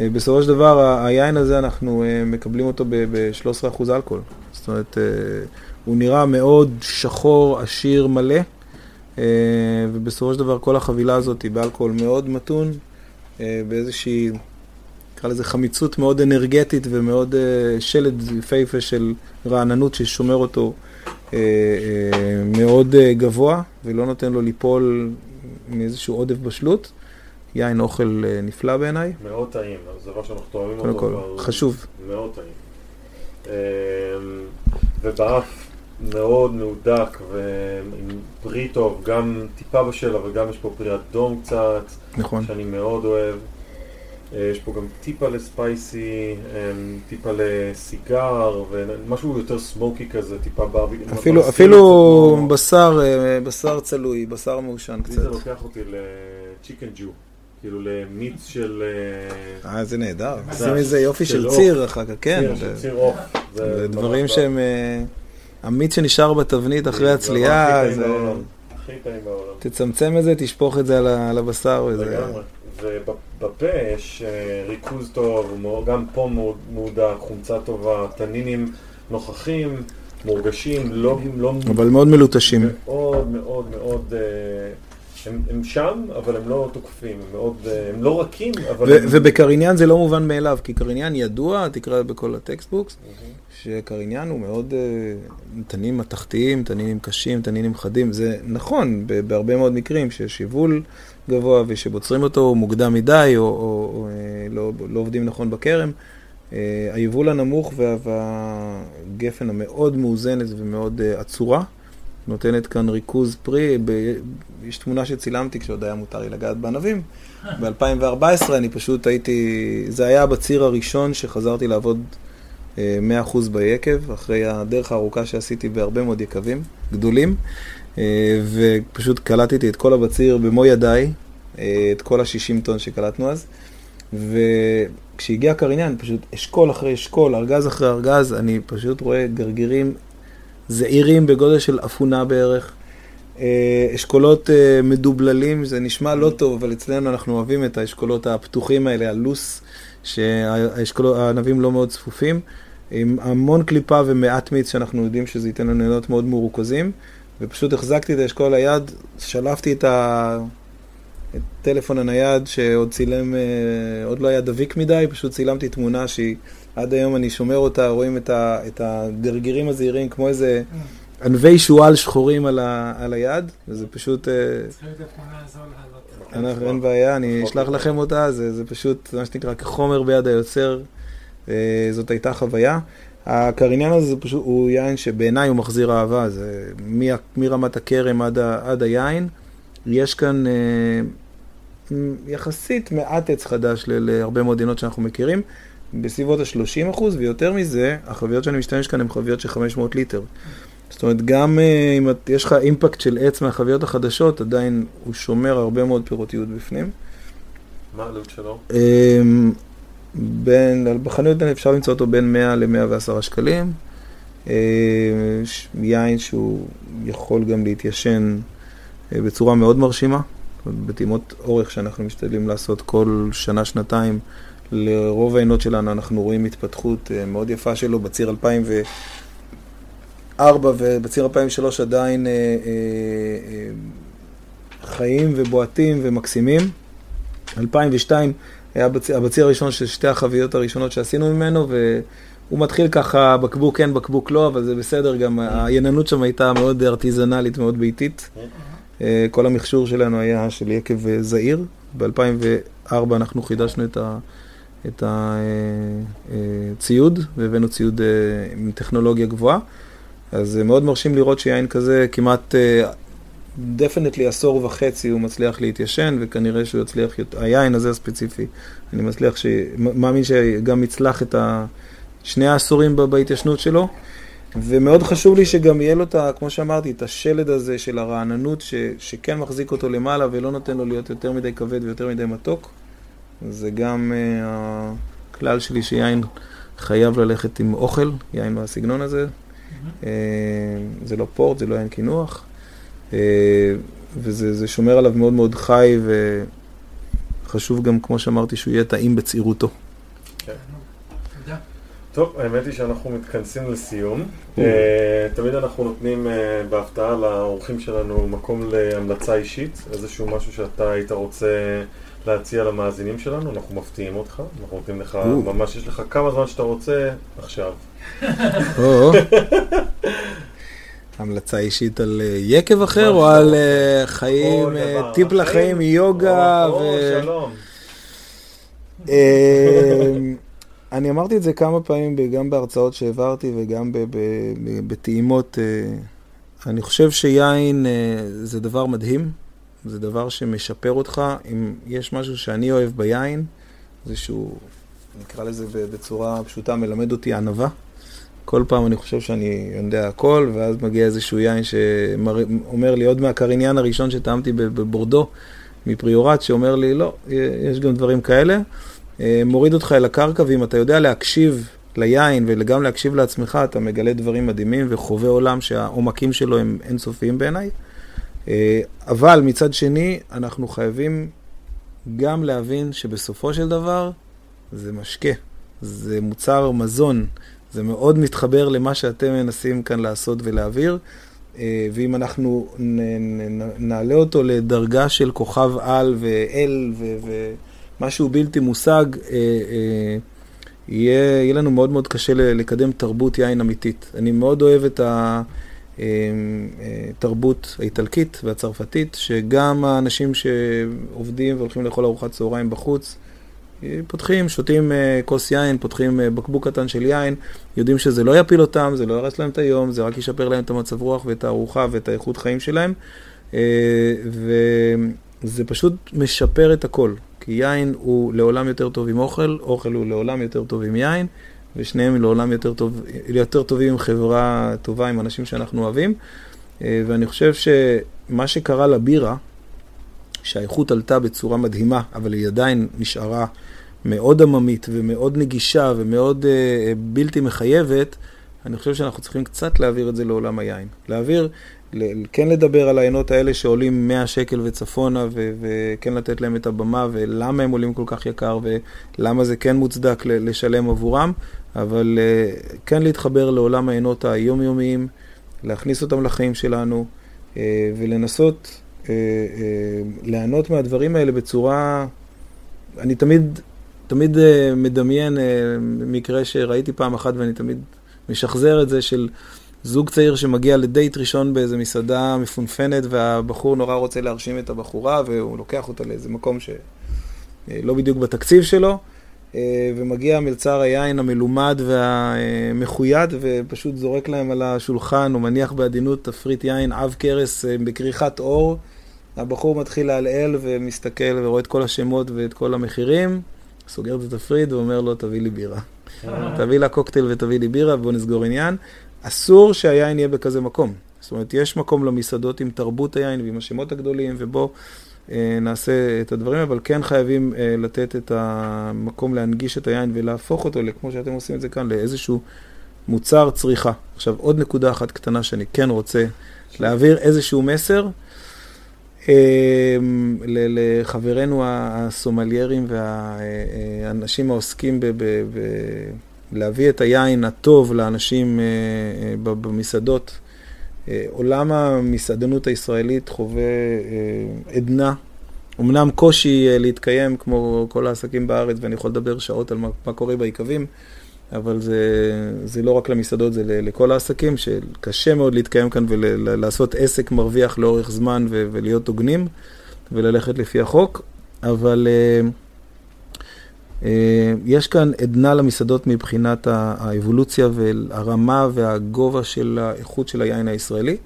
אה, בסופו של דבר, היין הזה, אנחנו אה, מקבלים אותו ב-13% אלכוהול. זאת אומרת, אה, הוא נראה מאוד שחור, עשיר, מלא, אה, ובסופו של דבר כל החבילה הזאת היא באלכוהול מאוד מתון, אה, באיזושהי... נקרא לזה חמיצות מאוד אנרגטית ומאוד uh, שלד יפהפה של רעננות ששומר אותו מאוד גבוה ולא נותן לו ליפול מאיזשהו עודף בשלות. יין אוכל נפלא בעיניי. מאוד טעים, זה דבר שאנחנו אוהבים אותו כל, כבר. חשוב. מאוד טעים. וברף מאוד מהודק ועם פרי טוב, גם טיפה בשל, אבל גם יש פה פרי אדום קצת. נכון. שאני מאוד אוהב. אה, יש פה גם טיפה לספייסי, אמ, טיפה לסיגר, ומשהו יותר סמוקי כזה, טיפה ברבי. אפילו, אפילו בשר, אה, בשר צלוי, בשר מעושן קצת. זה לוקח אותי לצ'יקן ג'ו. כאילו למיץ של... אה, אה זה נהדר. עושים איזה יופי של ציר אחר כך, כן. ציר, ציר עוף. זה דברים שהם... המיץ שנשאר בתבנית אחרי הצלייה, זה... הכי טעים בעולם. תצמצם את זה, תשפוך את זה על הבשר. לגמרי. ובפה יש אה, ריכוז טוב, גם פה מהודק, חומצה טובה, תנינים נוכחים, מורגשים, לא... לא אבל מאוד מלוטשים. מאוד מאוד מאוד... אה, הם, הם שם, אבל הם לא תוקפים, הם מאוד, אה, הם לא רכים, אבל... ו- הם... ובקריניאן זה לא מובן מאליו, כי קריניאן ידוע, תקרא בכל ה textbooks, mm-hmm. שקריניאן הוא מאוד אה, טאנינים מתכתיים, טאנינים קשים, טאנינים חדים. זה נכון בהרבה מאוד מקרים שיש יבול גבוה ושבוצרים אותו מוקדם מדי, או, או, או אה, לא, לא עובדים נכון בכרם. אה, היבול הנמוך וה, והגפן המאוד מאוזנת ומאוד אה, עצורה, נותנת כאן ריכוז פרי. ב, יש תמונה שצילמתי כשעוד היה מותר לי לגעת בענבים. ב-2014 אני פשוט הייתי, זה היה בציר הראשון שחזרתי לעבוד 100% ביקב, אחרי הדרך הארוכה שעשיתי בהרבה מאוד יקבים גדולים. אה, ופשוט קלטתי את כל הבציר במו ידיי, אה, את כל ה-60 טון שקלטנו אז. וכשהגיע קריניאן, פשוט אשכול אחרי אשכול, ארגז אחרי ארגז, אני פשוט רואה גרגירים זעירים בגודל של אפונה בערך. אה, אשכולות מדובללים, זה נשמע לא טוב, אבל אצלנו אנחנו אוהבים את האשכולות הפתוחים האלה, הלוס, שהענבים לא מאוד צפופים, עם המון קליפה ומעט מיץ שאנחנו יודעים שזה ייתן לנו נהנות מאוד מרוכזים, ופשוט החזקתי את האשכול ליד, שלפתי את הטלפון הנייד שעוד צילם, אה, עוד לא היה דביק מדי, פשוט צילמתי תמונה שהיא, עד היום אני שומר אותה, רואים את הגרגירים הזעירים כמו איזה... ענבי שועל שחורים על, ה, על היד, וזה פשוט... אנחנו, אין בעיה, אני אשלח לכם אותה, זה, זה פשוט מה שנקרא כחומר ביד היוצר, אה, זאת הייתה חוויה. הקריניאן הזה זה פשוט, הוא יין שבעיניי הוא מחזיר אהבה, זה מרמת הכרם עד, עד היין. יש כאן אה, יחסית מעט עץ חדש להרבה מאוד מדינות שאנחנו מכירים, בסביבות ה-30 אחוז, ויותר מזה, החביות שאני משתמש כאן הן חביות של 500 ליטר. זאת אומרת, גם uh, אם את, יש לך אימפקט של עץ מהחביות החדשות, עדיין הוא שומר הרבה מאוד פירותיות בפנים. מה העלות שלו? Um, בין, בחנויות אפשר למצוא אותו בין 100 ל-110 שקלים. Uh, יין שהוא יכול גם להתיישן uh, בצורה מאוד מרשימה. בטעימות אורך שאנחנו משתדלים לעשות כל שנה-שנתיים. לרוב העינות שלנו אנחנו רואים התפתחות uh, מאוד יפה שלו בציר 2000 ו... 2004 ובציר 2003 עדיין אה, אה, אה, חיים ובועטים ומקסימים. 2002 היה בציר, הבציר הראשון של שתי החביות הראשונות שעשינו ממנו, והוא מתחיל ככה, בקבוק כן, בקבוק לא, אבל זה בסדר, גם העייננות שם הייתה מאוד ארטיזנלית, מאוד ביתית. אה, כל המכשור שלנו היה של יקב זעיר. ב-2004 אנחנו חידשנו את ה... את הציוד, אה, אה, והבאנו ציוד עם טכנולוגיה גבוהה. אז מאוד מרשים לראות שיין כזה כמעט, דפנטלי uh, עשור וחצי הוא מצליח להתיישן, וכנראה שהוא יצליח, היין הזה הספציפי, אני מצליח, ש... מאמין שגם יצלח את ה... שני העשורים בהתיישנות שלו. ומאוד חשוב לי שגם יהיה לו, את ה, כמו שאמרתי, את השלד הזה של הרעננות, ש, שכן מחזיק אותו למעלה ולא נותן לו להיות יותר מדי כבד ויותר מדי מתוק. זה גם uh, הכלל שלי שיין חייב ללכת עם אוכל, יין מהסגנון הזה, אה, זה לא פורט, זה לא יין קינוח, וזה שומר עליו מאוד מאוד חי, וחשוב גם, כמו שאמרתי, שהוא יהיה טעים בצעירותו. כן. טוב, האמת היא שאנחנו מתכנסים לסיום. אה, תמיד אנחנו נותנים בהפתעה לאורחים שלנו מקום להמלצה אישית, איזשהו משהו שאתה היית רוצה להציע למאזינים שלנו, אנחנו מפתיעים אותך, אנחנו נותנים לך, ממש יש לך כמה זמן שאתה רוצה עכשיו. המלצה אישית על אה, יקב אחר או על אה, חיים, אה, טיפ לחיים מיוגה? אני אמרתי את זה כמה פעמים, גם בהרצאות שהעברתי וגם בטעימות. אני חושב שיין זה דבר מדהים, זה דבר שמשפר אותך. אם יש משהו שאני אוהב ביין, זה שהוא, נקרא לזה בצורה פשוטה, מלמד אותי ענווה. כל פעם אני חושב שאני יודע הכל, ואז מגיע איזשהו יין שאומר לי, עוד מהקריניאן הראשון שטעמתי בבורדו, מפריורט, שאומר לי, לא, יש גם דברים כאלה. אה, מוריד אותך אל הקרקע, ואם אתה יודע להקשיב ליין וגם להקשיב לעצמך, אתה מגלה דברים מדהימים וחווה עולם שהעומקים שלו הם אינסופיים בעיניי. אה, אבל מצד שני, אנחנו חייבים גם להבין שבסופו של דבר זה משקה, זה מוצר מזון. זה מאוד מתחבר למה שאתם מנסים כאן לעשות ולהעביר, אה, ואם אנחנו נעלה אותו לדרגה של כוכב על ואל ומשהו בלתי מושג, אה, אה, יהיה, יהיה לנו מאוד מאוד קשה לקדם תרבות יין אמיתית. אני מאוד אוהב את התרבות האיטלקית והצרפתית, שגם האנשים שעובדים והולכים לאכול ארוחת צהריים בחוץ, פותחים, שותים אה, כוס יין, פותחים אה, בקבוק קטן של יין, יודעים שזה לא יפיל אותם, זה לא ירס להם את היום, זה רק ישפר להם את המצב רוח ואת הארוחה ואת האיכות חיים שלהם, אה, וזה פשוט משפר את הכל, כי יין הוא לעולם יותר טוב עם אוכל, אוכל הוא לעולם יותר טוב עם יין, ושניהם לעולם יותר, טוב, יותר טובים עם חברה טובה, עם אנשים שאנחנו אוהבים, ואני חושב שמה שקרה לבירה, שהאיכות עלתה בצורה מדהימה, אבל היא עדיין נשארה מאוד עממית ומאוד נגישה ומאוד אה, בלתי מחייבת, אני חושב שאנחנו צריכים קצת להעביר את זה לעולם היין. להעביר, כן לדבר על העיינות האלה שעולים 100 שקל וצפונה, וכן לתת להם את הבמה, ולמה הם עולים כל כך יקר, ולמה זה כן מוצדק לשלם עבורם, אבל אה, כן להתחבר לעולם העיינות היומיומיים, להכניס אותם לחיים שלנו, אה, ולנסות אה, ליהנות מהדברים האלה בצורה... אני תמיד, תמיד מדמיין מקרה שראיתי פעם אחת ואני תמיד משחזר את זה של זוג צעיר שמגיע לדייט ראשון באיזה מסעדה מפונפנת והבחור נורא רוצה להרשים את הבחורה והוא לוקח אותה לאיזה מקום שלא בדיוק בתקציב שלו אה, ומגיע מלצר היין המלומד והמחויד ופשוט זורק להם על השולחן, הוא מניח בעדינות תפריט יין עב כרס אה, בכריכת אור. הבחור מתחיל לעלעל ומסתכל ורואה את כל השמות ואת כל המחירים, סוגר את התפריט ואומר לו, תביא לי בירה. תביא לה קוקטייל ותביא לי בירה ובוא נסגור עניין. אסור שהיין יהיה בכזה מקום. זאת אומרת, יש מקום למסעדות עם תרבות היין ועם השמות הגדולים, ובוא אה, נעשה את הדברים, אבל כן חייבים אה, לתת את המקום להנגיש את היין ולהפוך אותו, כמו שאתם עושים את זה כאן, לאיזשהו מוצר צריכה. עכשיו, עוד נקודה אחת קטנה שאני כן רוצה להעביר איזשהו מסר. אה, לחברינו הסומליירים והאנשים העוסקים בלהביא את היין הטוב לאנשים במסעדות. עולם המסעדנות הישראלית חווה עדנה, אמנם קושי להתקיים כמו כל העסקים בארץ, ואני יכול לדבר שעות על מה, מה קורה ביקבים, אבל זה, זה לא רק למסעדות, זה לכל העסקים, שקשה מאוד להתקיים כאן ולעשות עסק מרוויח לאורך זמן ולהיות הוגנים וללכת לפי החוק, אבל uh, uh, יש כאן עדנה למסעדות מבחינת האבולוציה והרמה והגובה של האיכות של היין הישראלי,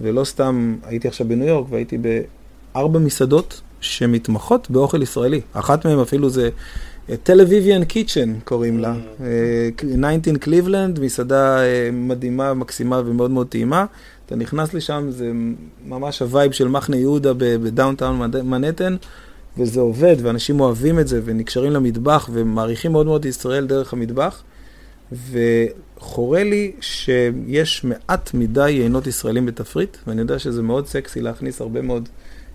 ולא סתם הייתי עכשיו בניו יורק והייתי בארבע מסעדות שמתמחות באוכל ישראלי. אחת מהן אפילו זה Tel Avivian kitchen קוראים לה, 19 Cleveland, מסעדה אה, מדהימה, מקסימה ומאוד מאוד טעימה. אתה נכנס לשם, זה ממש ה vibe של מחנה יהודה ב downtown מנהטן, וזה עובד, ואנשים אוהבים את זה, ונקשרים למטבח, ומעריכים מאוד מאוד את ישראל דרך המטבח. וחורה לי שיש מעט מדי יינות ישראלים בתפריט, ואני יודע שזה מאוד סקסי להכניס הרבה מאוד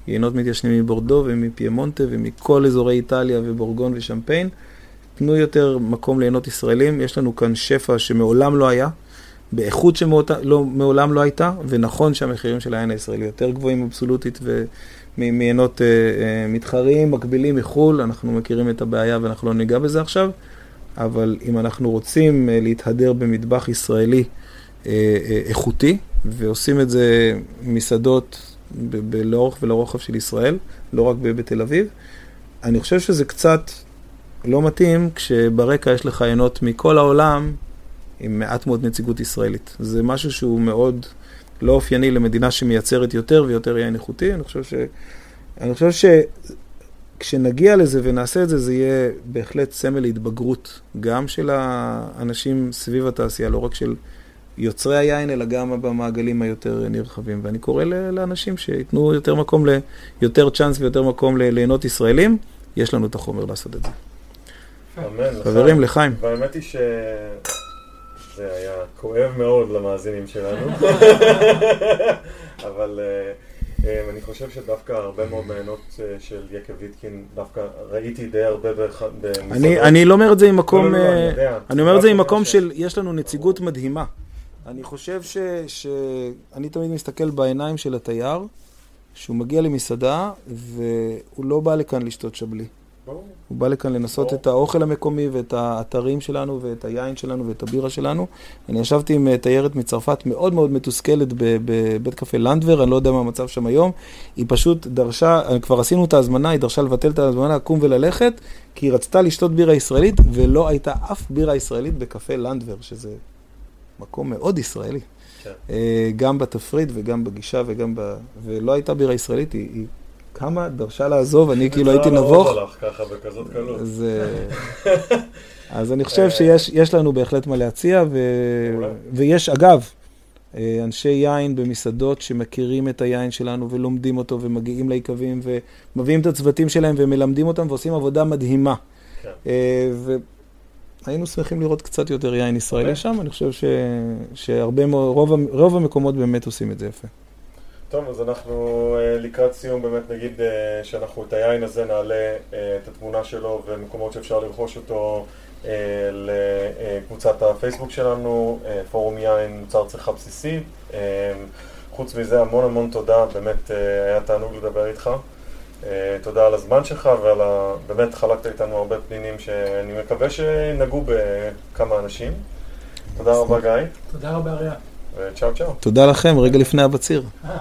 יינות מתיישנים מבורדו ומפיימונטה ומכל אזורי איטליה ובורגון ושמפיין. תנו יותר מקום ליינות ישראלים, יש לנו כאן שפע שמעולם לא היה, באיכות שמעולם לא הייתה, ונכון שהמחירים של העין הישראלי יותר גבוהים אבסולוטית ומיינות אה, אה, מתחרים, מקבילים מחו"ל, אנחנו מכירים את הבעיה ואנחנו לא ניגע בזה עכשיו, אבל אם אנחנו רוצים אה, להתהדר במטבח ישראלי איכותי, ועושים את זה מסעדות לאורך ולרוחב של ישראל, לא רק בתל אביב. אני חושב שזה קצת לא מתאים כשברקע יש לך עיינות מכל העולם עם מעט מאוד נציגות ישראלית. זה משהו שהוא מאוד לא אופייני למדינה שמייצרת יותר ויותר יין איכותי. אני חושב ש... אני חושב שכשנגיע לזה ונעשה את זה, זה יהיה בהחלט סמל להתבגרות, גם של האנשים סביב התעשייה, לא רק של יוצרי היין, אלא גם במעגלים היותר נרחבים. ואני קורא לאנשים שייתנו יותר מקום, יותר צ'אנס ויותר מקום ליהנות ישראלים, יש לנו את החומר לעשות את זה. אמן. חברים, לחיים. והאמת היא שזה היה כואב מאוד למאזינים שלנו, אבל uh, um, אני חושב שדווקא הרבה מאוד מהעיינות uh, של יקב ויטקין, דווקא ראיתי די הרבה במסעדות. אני לא אומר את זה עם מקום, לא, לא, לא, אני, אני אומר את זה עם מקום של, יש לנו נציגות מדהימה. אני חושב ש... שאני תמיד מסתכל בעיניים של התייר, שהוא מגיע למסעדה, והוא לא בא לכאן לשתות שבלי. ברור. הוא בא לכאן לנסות ברור. את האוכל המקומי ואת האתרים שלנו ואת היין שלנו ואת הבירה שלנו. אני ישבתי עם אה, תיירת מצרפת מאוד מאוד מתוסכלת בבית קפה לנדבר, אני לא יודע מה המצב שם היום. היא פשוט דרשה, אה, כבר עשינו את ההזמנה, היא דרשה לבטל את ההזמנה, לקום וללכת, כי היא רצתה לשתות בירה ישראלית, ולא הייתה אף בירה ישראלית בקפה לנדבר, שזה מקום מאוד ישראלי. כן. אה, גם בתפריט וגם בגישה וגם ב... ולא הייתה בירה ישראלית, היא, היא קמה, דרשה לעזוב, אני כאילו הייתי נבוך. לא הלך ככה בכזאת קלות. אז, אז אני חושב שיש לנו בהחלט מה להציע, ו... ויש, אגב, אה, אנשי יין במסעדות שמכירים את היין שלנו ולומדים אותו ומגיעים ליקבים ומביאים את הצוותים שלהם ומלמדים אותם ועושים עבודה מדהימה. כן. אה, והיינו שמחים לראות קצת יותר יין ישראלי באמת? שם, אני חושב ש... שהרבה מאוד, רוב, רוב המקומות באמת עושים את זה יפה. טוב, אז אנחנו אה, לקראת סיום באמת נגיד אה, שאנחנו את היין הזה נעלה אה, את התמונה שלו ומקומות שאפשר לרכוש אותו לקבוצת הפייסבוק שלנו, פורום יין מוצר צריכה בסיסי. חוץ מזה המון המון תודה, באמת היה תענוג לדבר איתך. אה, תודה על הזמן שלך ועל ה... באמת חלקת איתנו הרבה פנינים שאני מקווה שנגעו בכמה אנשים. תודה רבה גיא, תודה רבה, אריה. וצ'או צ'או. תודה לכם, רגע לפני הבציר. אה,